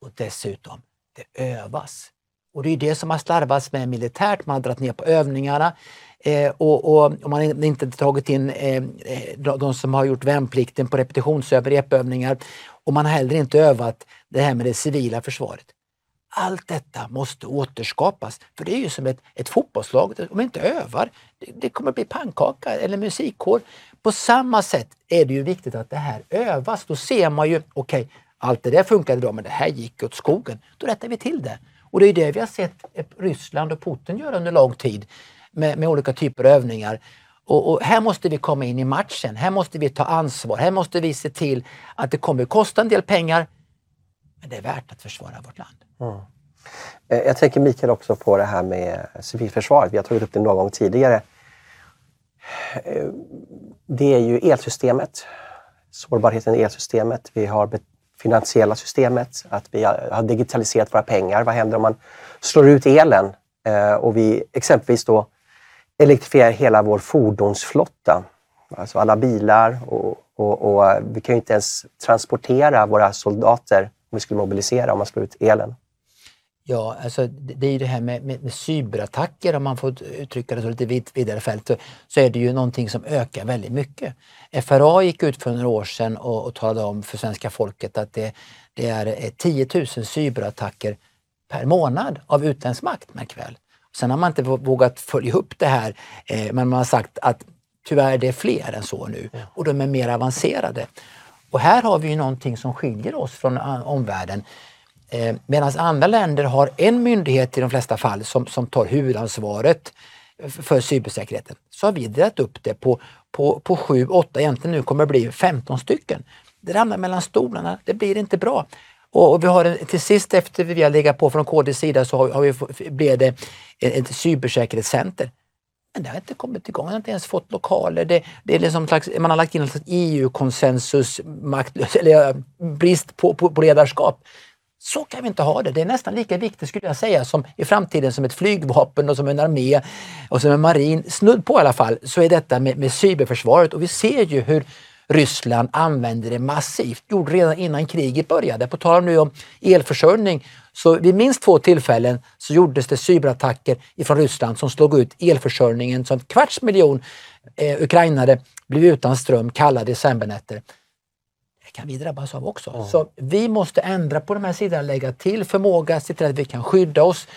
Och dessutom, det övas. Och det är det som har slarvats med militärt, man har dragit ner på övningarna eh, och, och, och, man har inte tagit in eh, eh de som har gjort värnplikten på repetitionsövningar, repövningar och man har heller inte övat det här med det civila försvaret. Allt detta måste återskapas. För det är ju som ett, ett fotbollslag, om vi inte övar, det, det kommer bli pannkaka eller musikkår. På samma sätt är det ju viktigt att det här övas. Då ser man ju, okej, okay, allt det där funkade bra men det här gick åt skogen. Då rättar vi till det. Och det är det vi har sett eh, Ryssland och Putin göra under lång tid med, med olika typer av övningar. Och, och, här måste vi komma in i matchen. Här måste vi ta ansvar. Här måste vi se till att det kommer kosta en del pengar, men det är värt att försvara vårt land. Mm. Eh, jag tänker Mikael också på det här med civilförsvaret. Vi har tagit upp det någon gång tidigare. Eh, det är ju elsystemet, sårbarheten i elsystemet. Vi har finansiella systemet, att vi har digitaliserat våra pengar. Vad händer om man slår ut elen eh, och vi exempelvis då elektrifierar hela vår fordonsflotta? Alltså alla bilar och, och, och vi kan ju inte ens transportera våra soldater vi skulle mobilisera om man slår ut elen. Ja, alltså det är ju det här med, med, med cyberattacker, om man får uttrycka det så lite vid, vidare fält, så, så är det ju någonting som ökar väldigt mycket. FRA gick ut för några år sedan och, och talade om för svenska folket att det, det är 10 000 cyberattacker per månad av utländsk makt, märk väl. Sen har man inte vågat följa upp det här, eh, men man har sagt att tyvärr det är fler än så nu och de är mer avancerade. Och här har vi ju någonting som skiljer oss från eh, omvärlden. Eh, Medan andra länder har en myndighet i de flesta fall som, som tar huvudansvaret för cybersäkerheten. Så har vi delat upp det på, på, på sju, åtta, egentligen nu kommer det bli 15 stycken. Det ramlar mellan stolarna, det blir inte bra. Och, och vi har en, till sist efter vi har legat på från KDs sida så har, har vi, blev det ett cybersäkerhetscenter. Men det har inte kommit igång, man har inte ens fått lokaler. Det, det är liksom slags, man har lagt in en EU-konsensus, eller eh, brist på, på, på ledarskap. Så kan vi inte ha det. Det är nästan lika viktigt skulle jag säga som i framtiden som ett flygvapen och som en armé och som en marin. Snudd på i alla fall så är detta med, med cyberförsvaret och vi ser ju hur Ryssland använder det massivt. Gjorde redan innan kriget började. På tal nu om elförsörjning så vid minst två tillfällen så gjordes det cyberattacker ifrån Ryssland som slog ut elförsörjningen så en kvarts miljon eh, ukrainare blev utan ström kalla decembernätter kan vi drabbas av också. Mm. Så vi måste ändra på de här sidorna, lägga till förmåga, se till att vi kan skydda oss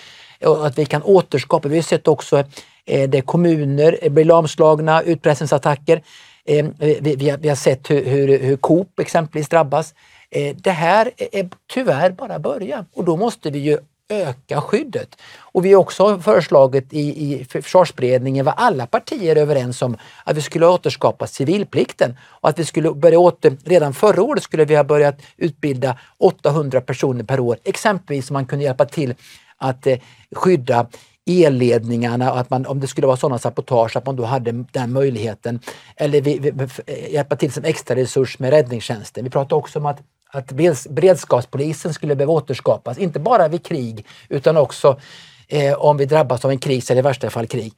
och att vi kan återskapa. Vi har sett också eh, det kommuner blir lamslagna, utpressningsattacker. Eh, vi, vi, har, vi, har, sett hur, hur, hur Coop exempelvis drabbas. Eh, det här är tyvärr bara början och då måste vi ju öka skyddet. Och vi har också föreslagit i, i försvarsberedningen, var alla partier överens om, att vi skulle återskapa civilplikten och att vi skulle börja åter, redan förra året skulle vi ha börjat utbilda 800 personer per år. Exempelvis om man kunde hjälpa till att eh, skydda elledningarna att man, om det skulle vara sådana sabotage, att man då hade den möjligheten. Eller vi, vi, eh, hjälpa till som extra resurs med räddningstjänsten. Vi pratade också om att att beredskapspolisen skulle behöva återskapas, inte bara vid krig utan också eh, om vi drabbas av en kris eller i värsta fall krig.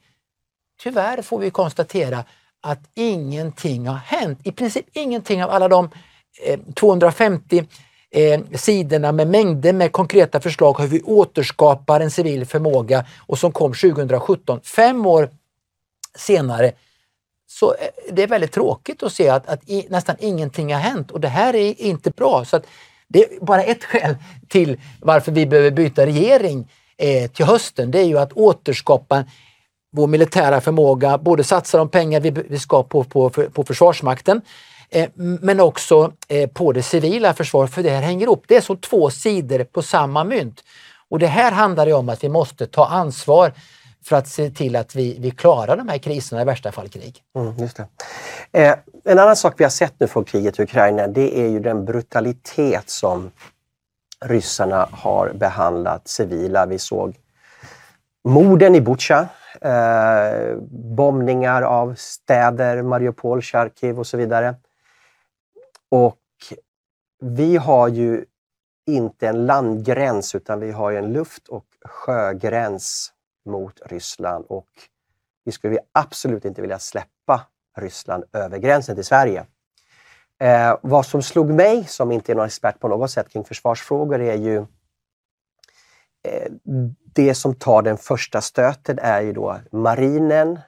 Tyvärr får vi konstatera att ingenting har hänt. I princip ingenting av alla de eh, 250 eh, sidorna med mängder med konkreta förslag hur vi återskapar en civil förmåga och som kom 2017. Fem år senare så eh, det är väldigt tråkigt att se att, att i, nästan ingenting har hänt och det här är inte bra. Så det är bara ett [laughs] skäl till varför vi behöver byta regering eh, till hösten. Det är ju att återskapa vår militära förmåga, både satsa de pengar vi, vi ska på, på, på Försvarsmakten eh, men också eh, på det civila försvaret, för det här hänger ihop. Det är som två sidor på samma mynt. Och det här handlar ju om att vi måste ta ansvar för att se till att vi, vi klarar de här kriserna, i värsta fall krig. Mm, just det. Eh, en annan sak vi har sett nu från kriget i Ukraina, det är ju den brutalitet som ryssarna har behandlat civila. Vi såg morden i Butja, eh, bombningar av städer, Mariupol, Charkiv och så vidare. Och vi har ju inte en landgräns utan vi har en luft och sjögräns mot Ryssland och vi skulle absolut inte vilja släppa Ryssland över gränsen till Sverige. Eh, vad som slog mig, som inte är någon expert på något sätt kring försvarsfrågor, är ju eh, det som tar den första stöten är ju då marinen,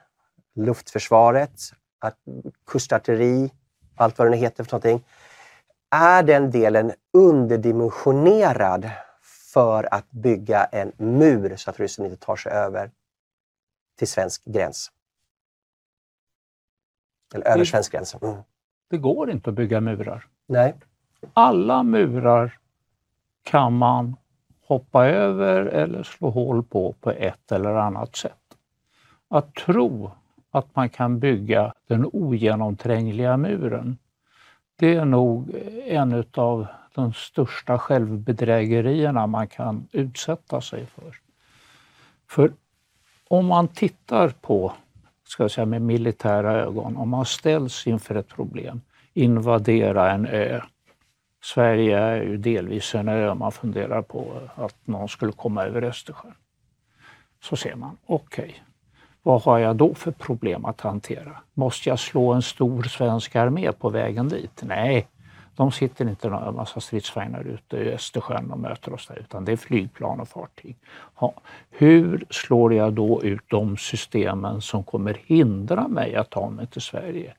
luftförsvaret, att, kustartilleri, allt vad det nu heter för någonting. Är den delen underdimensionerad för att bygga en mur så att ryssen inte tar sig över till svensk gräns. Eller över svensk gräns. Mm. Det går inte att bygga murar. Nej. Alla murar kan man hoppa över eller slå hål på på ett eller annat sätt. Att tro att man kan bygga den ogenomträngliga muren, det är nog en av de största självbedrägerierna man kan utsätta sig för. För om man tittar på, ska jag säga med militära ögon, om man ställs inför ett problem, invadera en ö. Sverige är ju delvis en ö, man funderar på att någon skulle komma över Östersjön. Så ser man, okej, okay, vad har jag då för problem att hantera? Måste jag slå en stor svensk armé på vägen dit? Nej, de sitter inte en massa stridsvagnar ute i Östersjön och möter oss där, utan det är flygplan och fartyg. Ja, hur slår jag då ut de systemen som kommer hindra mig att ta mig till Sverige?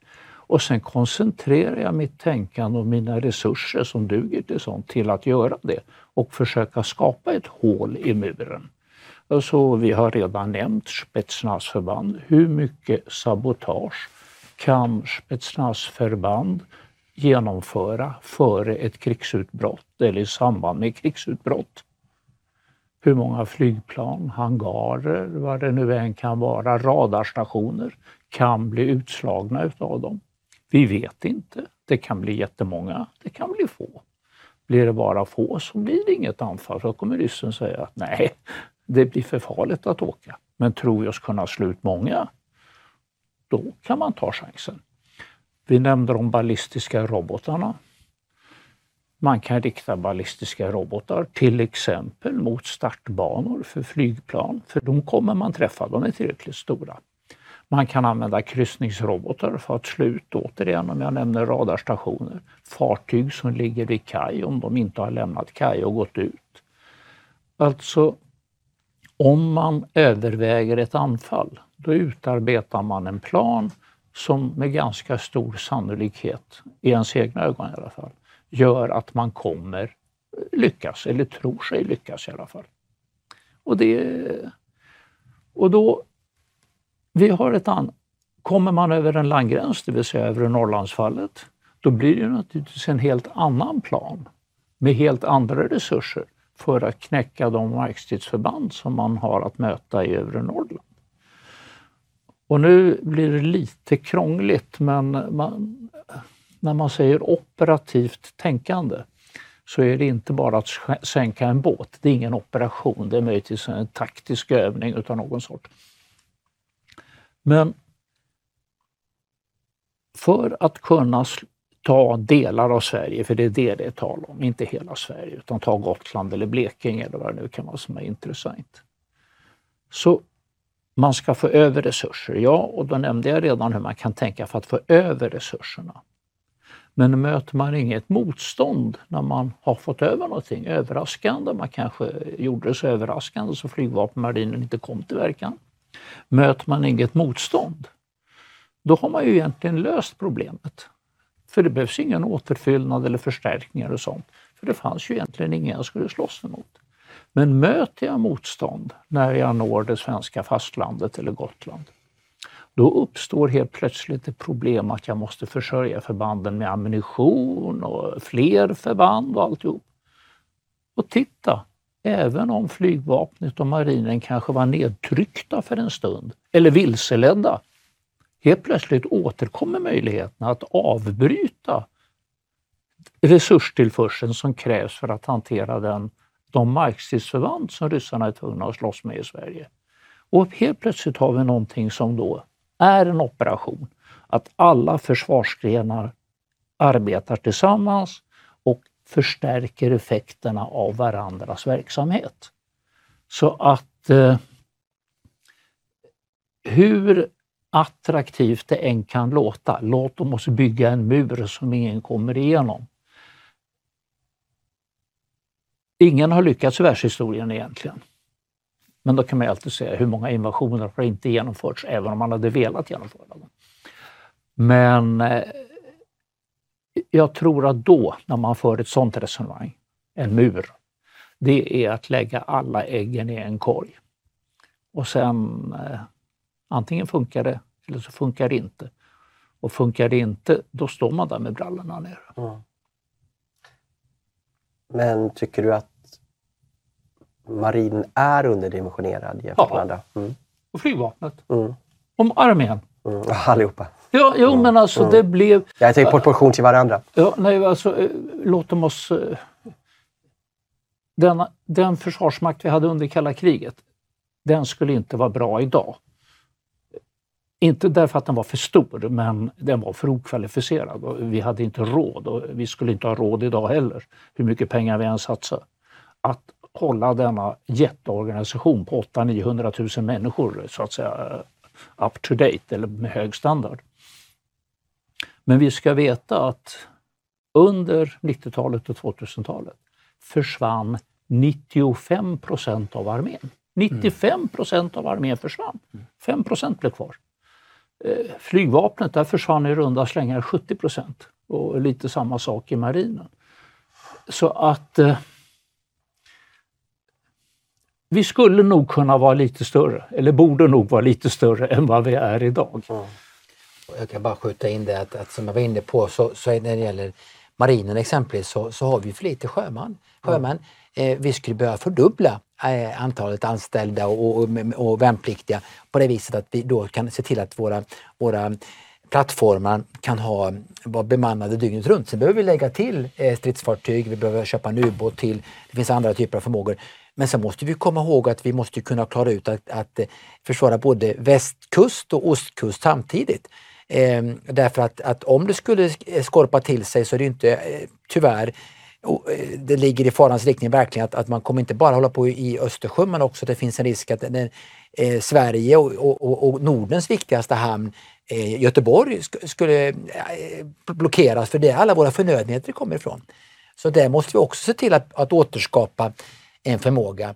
Och sen koncentrerar jag mitt tänkande och mina resurser som duger till sånt till att göra det och försöka skapa ett hål i muren. Alltså, vi har redan nämnt spetsnazförband. Hur mycket sabotage kan spetsnazförband genomföra före ett krigsutbrott eller i samband med krigsutbrott. Hur många flygplan, hangarer, vad det nu än kan vara, radarstationer kan bli utslagna utav dem. Vi vet inte. Det kan bli jättemånga, det kan bli få. Blir det bara få så blir det inget anfall, då kommer ryssen säga att nej, det blir för farligt att åka. Men tror vi oss kunna slå ut många, då kan man ta chansen. Vi nämnde de ballistiska robotarna. Man kan rikta ballistiska robotar till exempel mot startbanor för flygplan, för de kommer man träffa, de är tillräckligt stora. Man kan använda kryssningsrobotar för att slå ut, återigen om jag nämner radarstationer, fartyg som ligger vid kaj om de inte har lämnat kaj och gått ut. Alltså, om man överväger ett anfall, då utarbetar man en plan som med ganska stor sannolikhet, i ens egna ögon i alla fall, gör att man kommer lyckas, eller tror sig lyckas i alla fall. Och, det, och då, vi har ett an, kommer man över en landgräns, det vill säga över Norrlandsfallet, då blir det naturligtvis en helt annan plan med helt andra resurser för att knäcka de markstridsförband som man har att möta i övre Norrland. Och nu blir det lite krångligt men man, när man säger operativt tänkande så är det inte bara att sänka en båt. Det är ingen operation, det är möjligtvis en taktisk övning utav någon sort. Men för att kunna ta delar av Sverige, för det är det det är tal om, inte hela Sverige, utan ta Gotland eller Blekinge eller vad det nu kan vara som är intressant. Så man ska få över resurser, ja, och då nämnde jag redan hur man kan tänka för att få över resurserna. Men möter man inget motstånd när man har fått över någonting överraskande, man kanske gjorde det så överraskande så flygvapenmarinen inte kom till verkan. Möter man inget motstånd, då har man ju egentligen löst problemet. För det behövs ingen återfyllnad eller förstärkningar och sånt. För det fanns ju egentligen ingen jag skulle slåss emot. Men möter jag motstånd när jag når det svenska fastlandet eller Gotland, då uppstår helt plötsligt ett problem att jag måste försörja förbanden med ammunition och fler förband och alltihop. Och titta, även om flygvapnet och marinen kanske var nedtryckta för en stund eller vilseledda, helt plötsligt återkommer möjligheten att avbryta resurstillförseln som krävs för att hantera den, de markstridsförband som ryssarna är tvungna att slåss med i Sverige. Och helt plötsligt har vi någonting som då är en operation. Att alla försvarsgrenar arbetar tillsammans och förstärker effekterna av varandras verksamhet. Så att eh, hur attraktivt det än kan låta, låt dem oss bygga en mur som ingen kommer igenom. Ingen har lyckats i världshistorien egentligen. Men då kan man ju alltid säga hur många invasioner har inte genomförts även om man hade velat genomföra dem. Men eh, jag tror att då, när man för ett sådant resonemang, en mur, det är att lägga alla äggen i en korg. Och sen eh, antingen funkar det eller så funkar det inte. Och funkar det inte, då står man där med brallorna nere. Mm. Men tycker du att marinen är underdimensionerad jämfört med andra? Mm. Och flygvapnet. Mm. Om armén. Mm. [laughs] Allihopa. Ja, jo, mm. men alltså mm. det blev... Jag tänker proportion till varandra. Ja, nej, alltså, eh, låt oss... Eh, den, den försvarsmakt vi hade under kalla kriget, den skulle inte vara bra idag. Inte därför att den var för stor, men den var för okvalificerad. Och vi hade inte råd och vi skulle inte ha råd idag heller, hur mycket pengar vi än satsar, att hålla denna jätteorganisation på 800-900 000 människor så att säga eh, up to date eller med hög standard. Men vi ska veta att under 90-talet och 2000-talet försvann 95 procent av armén. 95 procent av armén försvann. 5 procent blev kvar. Eh, flygvapnet, där försvann i runda slängar 70 procent och lite samma sak i marinen. Så att eh, vi skulle nog kunna vara lite större, eller borde nog vara lite större än vad vi är idag. Mm. Jag kan bara skjuta in det att, att som jag var inne på så, så när det gäller marinen exempelvis så, så har vi för lite sjöman. sjömän. Mm. Eh, vi skulle behöva fördubbla Eh, antalet anställda och, och, och värnpliktiga på det viset att vi då kan se till att våra, våra plattformar kan ha, vara bemannade dygnet runt. Sen behöver vi lägga till eh, stridsfartyg, vi behöver köpa en ubåt till. Det finns andra typer av förmågor. Men sen måste vi komma ihåg att vi måste kunna klara ut att, att eh, försvara både västkust och ostkust samtidigt. Eh, därför att, att om det skulle skorpa till sig så är det inte eh, tyvärr Eh, det ligger i farans riktning verkligen att, att man kommer inte bara hålla på i Östersjön men också att det finns en risk att den, eh, Sverige och, och, och, Nordens viktigaste hamn eh, Göteborg sk skulle eh, blockeras för det är alla våra förnödenheter kommer ifrån. Så där måste vi också se till att, att återskapa en förmåga.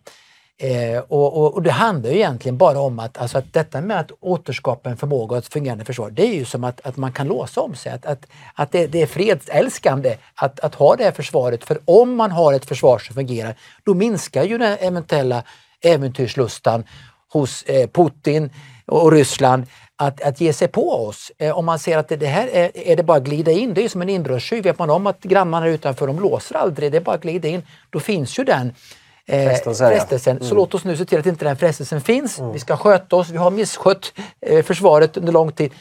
Eh, och, och, och, det handlar ju egentligen bara om att, alltså att detta med att återskapa en förmåga och ett fungerande försvar, det är ju som att, att man kan låsa om sig. Att, att, att det, det är fredsälskande att, att ha det här försvaret. För om man har ett försvar som fungerar, då minskar ju den eventuella äventyrslustan hos eh, Putin och Ryssland att, att ge sig på oss. Eh, om man ser att det, det här är, är, det bara att glida in, det är som en inbrottstjuv. Vet man om att grannarna utanför, de låser aldrig, det är bara att glida in. Då finns ju den eh, frestelsen. frestelsen. Mm. Så låt oss nu se till att inte den frestelsen finns. Mm. Vi ska sköta oss, vi har misskött eh, försvaret under lång tid.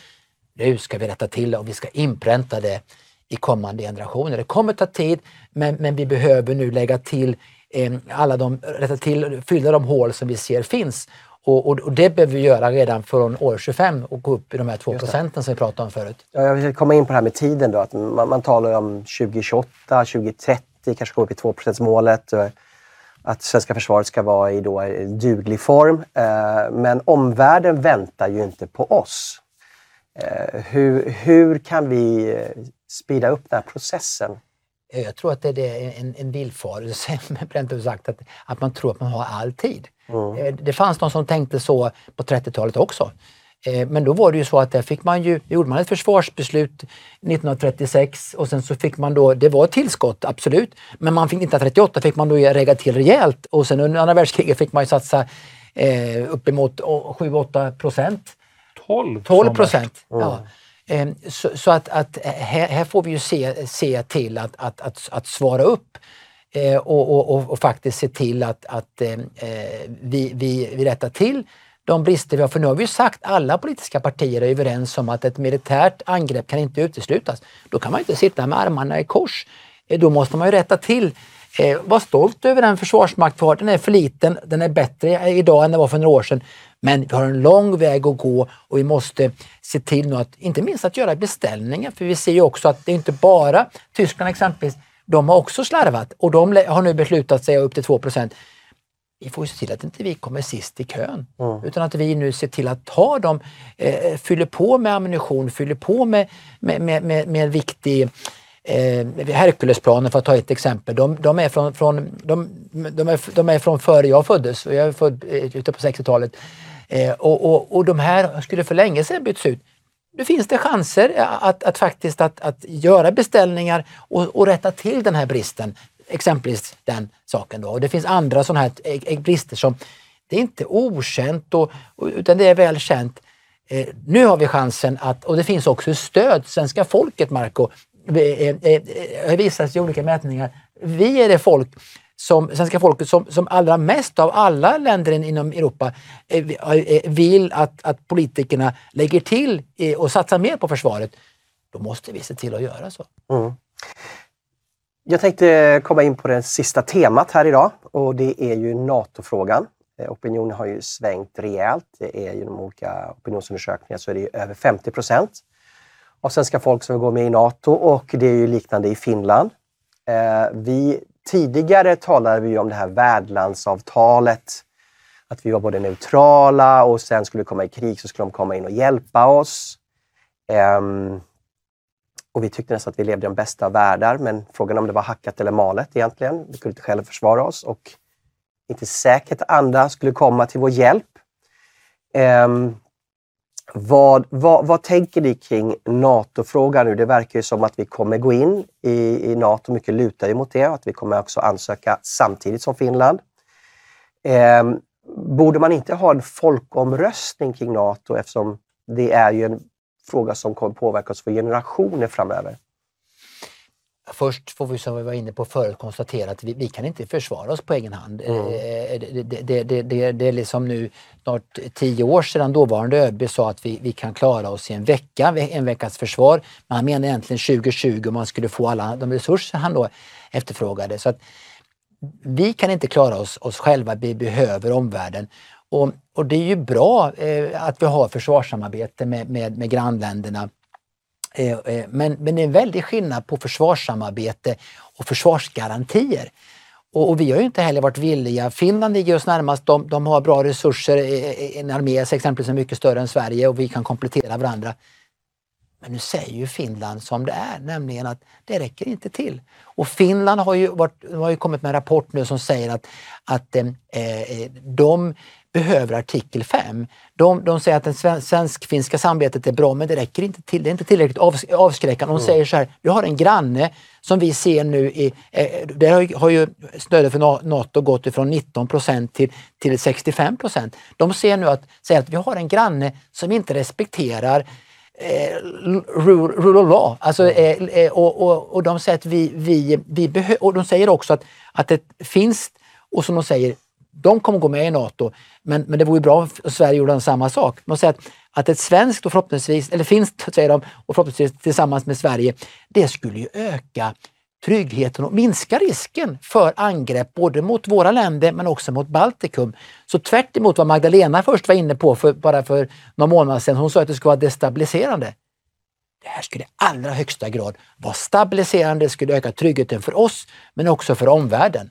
Nu ska vi rätta till det och vi ska inpränta det i kommande generationer. Det kommer ta tid, men, men vi behöver nu lägga till eh, alla de, rätta till, fylla de hål som vi ser finns. Och, och, och, det behöver vi göra redan från år 25 och gå upp i de här 2 procenten som vi pratade om förut. Ja, jag vill komma in på det här med tiden. Då, att man, man talar om 2028, 2030, kanske gå upp i 2 målet att svenska försvaret ska vara i då duglig form. Eh, men omvärlden väntar ju inte på oss. Eh, hur, hur kan vi eh, speeda upp den här processen? Jag tror att det är en, en villfarelse, [laughs] rent sagt, att, att man tror att man har all tid. Mm. Det fanns de som tänkte så på 30-talet också. Eh, men då var det ju så att där fick man ju, gjorde man ett försvarsbeslut 1936 och sen så fick man då, det var ett tillskott absolut, men man fick 1938 fick man då regga till rejält och sen under andra världskriget fick man ju satsa eh, uppemot 7-8 procent. 12 12 procent. Mm. Ja. Eh, så, så, att, att här, här, får vi ju se, se till att, att, att, att svara upp eh, och, och, och, faktiskt se till att, att eh, vi, vi, vi rättar till de brister vi har. För nu har vi ju sagt, alla politiska partier är överens om att ett militärt angrepp kan inte uteslutas. Då kan man inte sitta med armarna i kors. Eh, då måste man ju rätta till. Eh, var stolt över den försvarsmakt vi har. Den är för liten, den är bättre eh, idag än den var för några år sedan. Men vi har en lång väg att gå och vi måste se till nu att, inte minst att göra beställningar. För vi ser ju också att det är inte bara Tyskland exempelvis, de har också slarvat och de har nu beslutat sig upp till 2 vi får se till att inte vi kommer sist i kön. Mm. Utan att vi nu ser till att ta dem, eh, fyller på med ammunition, fyller på med, med, med, med, med viktig eh, Herkulesplanen för att ta ett exempel. De, de, är från, från, de, de, är, de är från före jag föddes. Jag är född eh, ute på 60-talet. Eh, och, och, och de här skulle för länge sedan bytts ut. Nu finns det chanser att, att faktiskt att, att göra beställningar och, och rätta till den här bristen exempelvis den saken. Då. Och det finns andra sådana här eh, eh, brister som det är inte okänt och, utan det är väl känt. Eh, nu har vi chansen att, och det finns också stöd, svenska folket Marco, eh, det har visat i olika mätningar. Vi är det folk som svenska folket som, som allra mest av alla länder inom Europa vill att, att politikerna lägger till och satsar mer på försvaret. Då måste vi se till att göra så. Mm. Jag tänkte komma in på det sista temat här idag och det är ju NATO-frågan. Eh, opinionen har ju svängt rejält. Det är genom olika opinionsundersökningar så är det över 50 procent av svenska folk som vill gå med i NATO och det är ju liknande i Finland. Eh, vi, tidigare talade vi om det här värdlandsavtalet. Att vi var både neutrala och sen skulle vi komma i krig så skulle de komma in och hjälpa oss. Ehm, och vi tyckte nästan att vi levde i den bästa av världar, men frågan om det var hackat eller malet egentligen. Vi kunde inte själva försvara oss och inte säkert andra skulle komma till vår hjälp. Um, vad, vad, vad, tänker ni kring NATO-frågan nu? Det verkar ju som att vi kommer gå in i, i NATO. Mycket lutar ju mot det. och Att vi kommer också ansöka samtidigt som Finland. Um, borde man inte ha en folkomröstning kring NATO eftersom det är ju en fråga som kommer påverka oss för generationer framöver. Först får vi som vi var inne på förut konstatera att vi, vi kan inte försvara oss på egen hand. Mm. Det, det, det, det, det är liksom nu snart tio år sedan dåvarande ÖB sa att vi, vi kan klara oss i en vecka, en veckas försvar. Men han menar egentligen 2020 om man skulle få alla de resurser han då efterfrågade. Så att vi kan inte klara oss, oss själva, vi behöver omvärlden. Och, och det är ju bra eh, att vi har försvarssamarbete med, med, med grannländerna. Eh, eh, men, men det är en väldig skillnad på försvarssamarbete och försvarsgarantier. Och, och, vi har ju inte heller varit villiga. Finland ligger oss närmast. De, de har bra resurser, eh, eh, en armé exempelvis är mycket större än Sverige och vi kan komplettera varandra. Men nu säger ju Finland som det är, nämligen att det räcker inte till. Och Finland har ju, varit, har ju kommit med en rapport nu som säger att, att eh, eh de behöver artikel 5. De, de säger att det svensk-finska samarbetet är bra men det räcker inte till. Det är inte tillräckligt avskräckande. De mm. säger så här, vi har en granne som vi ser nu i, eh, där har ju stödet för Nato gått ifrån 19 procent till, till 65 procent. De ser nu att, säger att vi har en granne som inte respekterar eh, rule, rule of law. Alltså, mm. eh, och, och, och de säger att vi, vi, vi behöver, och de säger också att, att det finns, och som de säger, de kommer gå med i Nato, men, men det vore bra om Sverige gjorde samma sak. Man säger att, att ett svenskt, och förhoppningsvis, eller finskt säger de, och förhoppningsvis tillsammans med Sverige, det skulle ju öka tryggheten och minska risken för angrepp både mot våra länder men också mot Baltikum. Så tvärt vad Magdalena först var inne på för, bara för några månader sedan, hon sa att det skulle vara destabiliserande. Det här skulle i allra högsta grad vara stabiliserande, det skulle öka tryggheten för oss men också för omvärlden.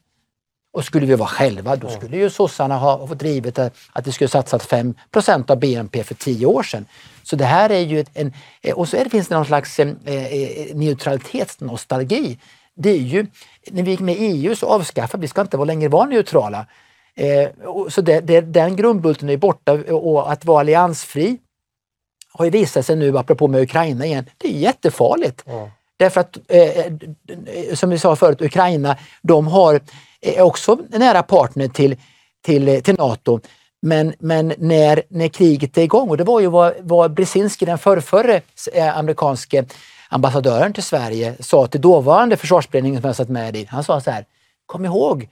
Och skulle vi vara själva, då skulle ju sossarna ha drivit att det skulle satsat 5% av BNP för tio år sedan. Så det här är ju en... Och så är det, finns det någon slags eh, eh neutralitetsnostalgi. Det är ju, när vi gick med i EU så avskaffade vi, ska inte längre vara neutrala. Eh, så det, det, den grundbulten är borta och att vara alliansfri har ju visat sig nu, apropå med Ukraina igen, det är jättefarligt. Mm. Därför att, eh, eh, eh, som vi sa förut, Ukraina, de har är också nära partner till, till, till Nato. Men, men när, när kriget är igång, och det var ju vad, vad Brzezinski, den förrförre amerikanske ambassadören till Sverige, sa till dåvarande försvarsberedningen som jag satt med i. Han sa så här, kom ihåg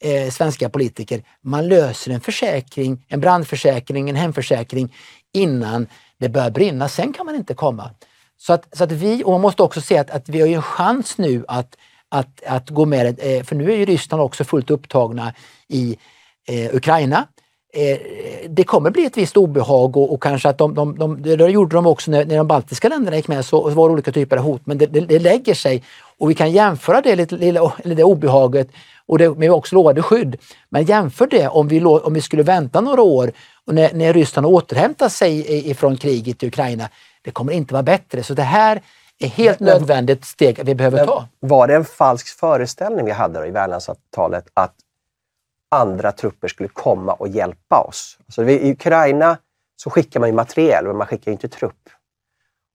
eh, svenska politiker, man löser en försäkring, en brandförsäkring, en hemförsäkring innan det börjar brinna. Sen kan man inte komma. Så att, så att vi, och man måste också se att, att vi har en chans nu att att, att gå med. Eh, för nu är ju Ryssland också fullt upptagna i eh, Ukraina. Eh, det kommer bli ett visst obehag och, och kanske att de, de, de, det gjorde de också när, när de baltiska länderna gick med så, var det olika typer av hot men det, det, det lägger sig och vi kan jämföra det, lite, lilla, det obehaget och det, med också lovade skydd. Men jämför det om vi, om vi skulle vänta några år och när, när Ryssland återhämtar sig ifrån kriget i Ukraina. Det kommer inte vara bättre. Så det här är helt men, nödvändigt steg vi behöver ta. Var det en falsk föreställning vi hade i värdlandsavtalet att andra trupper skulle komma och hjälpa oss? Alltså, I Ukraina så skickar man ju materiel, men man skickar inte trupp.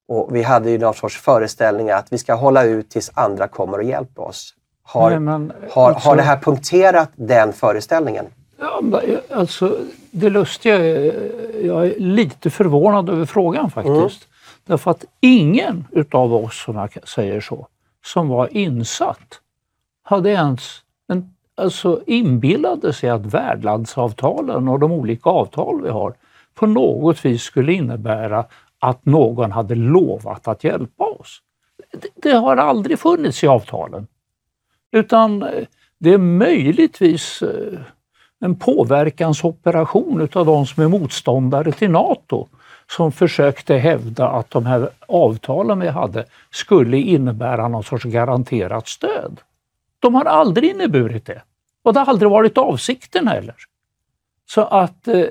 Och vi hade ju någon sorts föreställning att vi ska hålla ut tills andra kommer och hjälper oss. Har, Nej, men, har, alltså, har det här punkterat den föreställningen? Ja, alltså, det lustiga är, jag är lite förvånad över frågan faktiskt. Mm. Därför att ingen utav oss, som jag säger så, som var insatt hade ens en, alltså inbillade sig att värdlandsavtalen och de olika avtal vi har på något vis skulle innebära att någon hade lovat att hjälpa oss. Det, det har aldrig funnits i avtalen. Utan eh, det är möjligtvis eh, en påverkansoperation utav de som är motståndare till Nato som försökte hävda att de här avtalen vi hade skulle innebära någon sorts garanterat stöd. De har aldrig inneburit det. Och det har aldrig varit avsikten heller. Så att eh,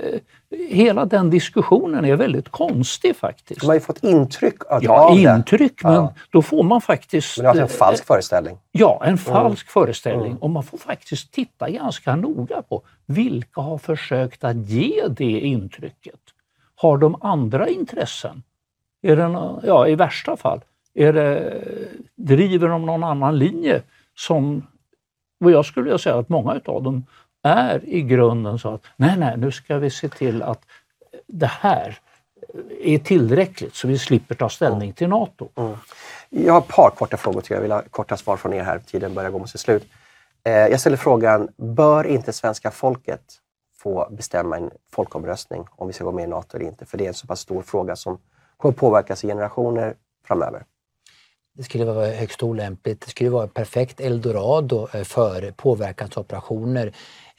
hela den diskussionen är väldigt konstig faktiskt. De har ju fått intryck av ja, det. intryck, men ja. då får man faktiskt... Men det är alltså en falsk föreställning. Ja, en mm. falsk mm. föreställning. Och man får faktiskt titta ganska noga på vilka har försökt att ge det intrycket. Har de andra intressen? Är det, ja, I värsta fall, är det, driver de någon annan linje som, vad jag skulle vilja säga att många av dem är i grunden så att nej, nej, nu ska vi se till att det här är tillräckligt så vi slipper ta ställning till Nato. Mm. Jag har ett par korta frågor till jag vill ha korta svar från er här. Tiden börjar gå mot sitt slut. Eh, jag ställer frågan, bör inte svenska folket få bestämma en folkomröstning om vi ska gå med i Nato eller inte. För det är en så pass stor fråga som kommer påverkas i generationer framöver. det skulle vara högst olämpligt. Det skulle vara perfekt eldorado eh, för påverkansoperationer.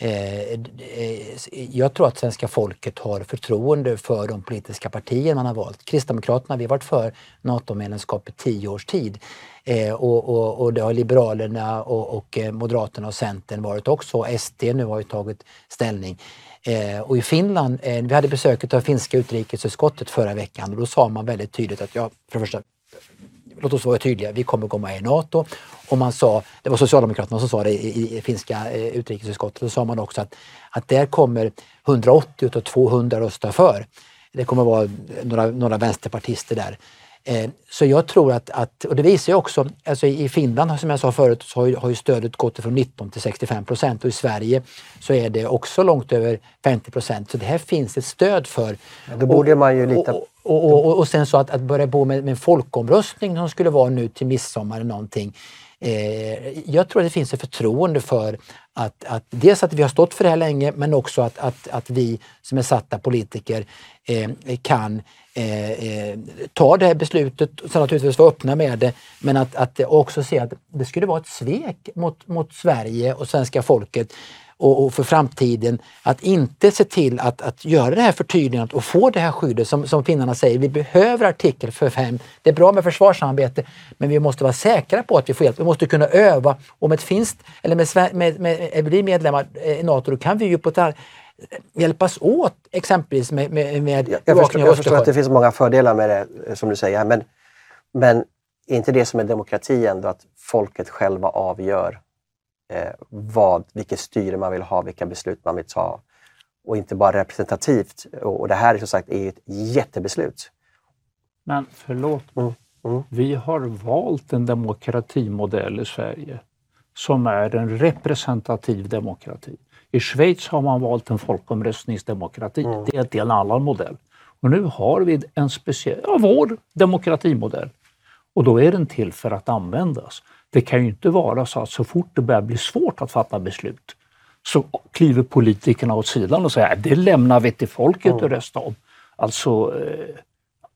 Eh, eh, jag tror att svenska folket har förtroende för de politiska partier man har valt. Kristdemokraterna, vi har varit för NATO-medlemskap i tio års tid. Eh, och, och, och det har Liberalerna och, och Moderaterna och Centern varit också. SD nu har ju tagit ställning. och i Finland, vi hade besöket av finska utrikesutskottet förra veckan och då sa man väldigt tydligt att ja, för det första, låt oss vara tydliga, vi kommer gå med i NATO. Och man sa, det var Socialdemokraterna som sa det i, i finska eh, utrikesutskottet, då sa man också att, att där kommer 180 av 200 rösta för. Det kommer vara några, några vänsterpartister där. Eh, så jag tror att, att, och det visar ju också, alltså i Finland som jag sa förut så har ju, har ju stödet gått från 19 till 65 procent och i Sverige så är det också långt över 50 procent. Så det här finns ett stöd för. Ja, då borde och, man ju lita och, och, och, och, sen så att, att börja bo med, med en folkomröstning som skulle vara nu till midsommar eller någonting. Eh, jag tror att det finns ett förtroende för att, att dels att vi har stått för det här länge men också att, att, att vi som är satta politiker eh, kan eh, eh ta det här beslutet och sen naturligtvis vara öppna med det men att, att också se att det skulle vara ett svek mot, mot Sverige och svenska folket och, och, för framtiden att inte se till att, att göra det här förtydligandet och få det här skyddet som, som finnarna säger. Vi behöver artikel 5. Det är bra med försvarssamarbete men vi måste vara säkra på att vi får hjälp. Vi måste kunna öva. Om ett finskt eller med, med, med, blir medlemmar i Nato då kan vi ju på ett hjälpas åt exempelvis med, med, med Jag, jag förstår, jag förstår att det finns många fördelar med det som du säger men, men är inte det som är demokrati ändå att folket själva avgör eh, vad, vilket styre man vill ha, vilka beslut man vill ta och inte bara representativt. Och, och det här är som sagt är ett jättebeslut. Men förlåt, mm. Mm. vi har valt en demokratimodell i Sverige som är en representativ demokrati. I Schweiz har man valt en folkomröstningsdemokrati. Mm. Det är en helt annan modell. Och nu har vi en speciell, ja, vår demokratimodell. Och då är den till för att användas. Det kan ju inte vara så att så fort det börjar bli svårt att fatta beslut så kliver politikerna åt sidan och säger det lämnar vi till folket mm. att rösta om. Alltså, eh,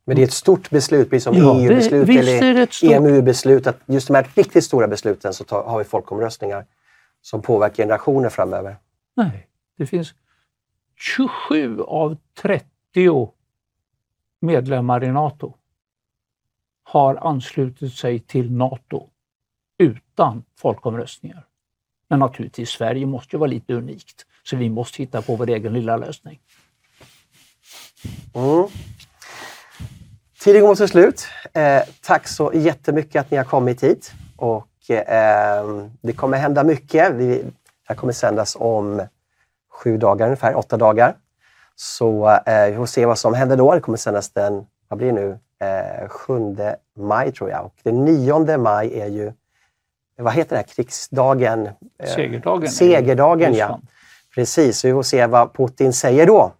men det är ett stort beslut, precis som ja, EU-beslut eller stort... EMU-beslut. Att just de här riktigt stora besluten så tar, har vi folkomröstningar som påverkar generationer framöver. Nej, det finns 27 av 30 medlemmar i Nato har anslutit sig till Nato utan folkomröstningar. Men naturligtvis, Sverige måste ju vara lite unikt, så vi måste hitta på vår egen lilla lösning. Mm. Tiden går mot sitt slut. Eh, tack så jättemycket att ni har kommit hit. Och, eh, det kommer hända mycket. Vi, det här kommer sändas om sju dagar ungefär, åtta dagar. Så eh, vi får se vad som händer då. Det kommer sändas den, vad blir det nu, eh, 7 maj tror jag. Och den 9 maj är ju vad heter det här, krigsdagen? Eh, segerdagen. Segerdagen, ja. Precis, så vi får se vad Putin säger då.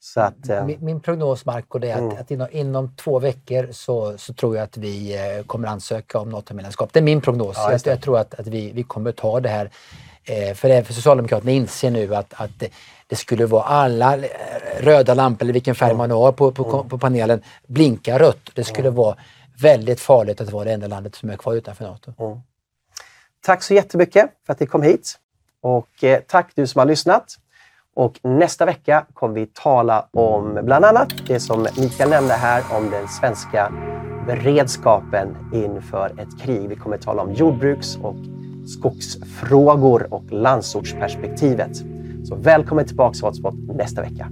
Så att, eh, min, min prognos, Marco, är att, mm. att inom, inom, två veckor så, så, tror jag att vi eh, kommer ansöka om NATO-medlemskap. Det är min prognos. Ja, jag, jag, tror att, att vi, vi kommer ta det här. Eh, för, för Socialdemokraterna inser nu att, att det, skulle vara alla eh, röda lampor, eller vilken färg man har på, på, på panelen, blinka rött. Det skulle vara väldigt farligt att vara det enda landet som är kvar utanför NATO. Mm. Tack så jättemycket för att ni kom hit. Och eh, tack du som har lyssnat. Och nästa vecka kommer vi tala om bland annat det som Mikael nämnde här om den svenska beredskapen inför ett krig. Vi kommer tala om jordbruks och skogsfrågor och landsortsperspektivet. Så välkommen tillbaka till Hotspot nästa vecka.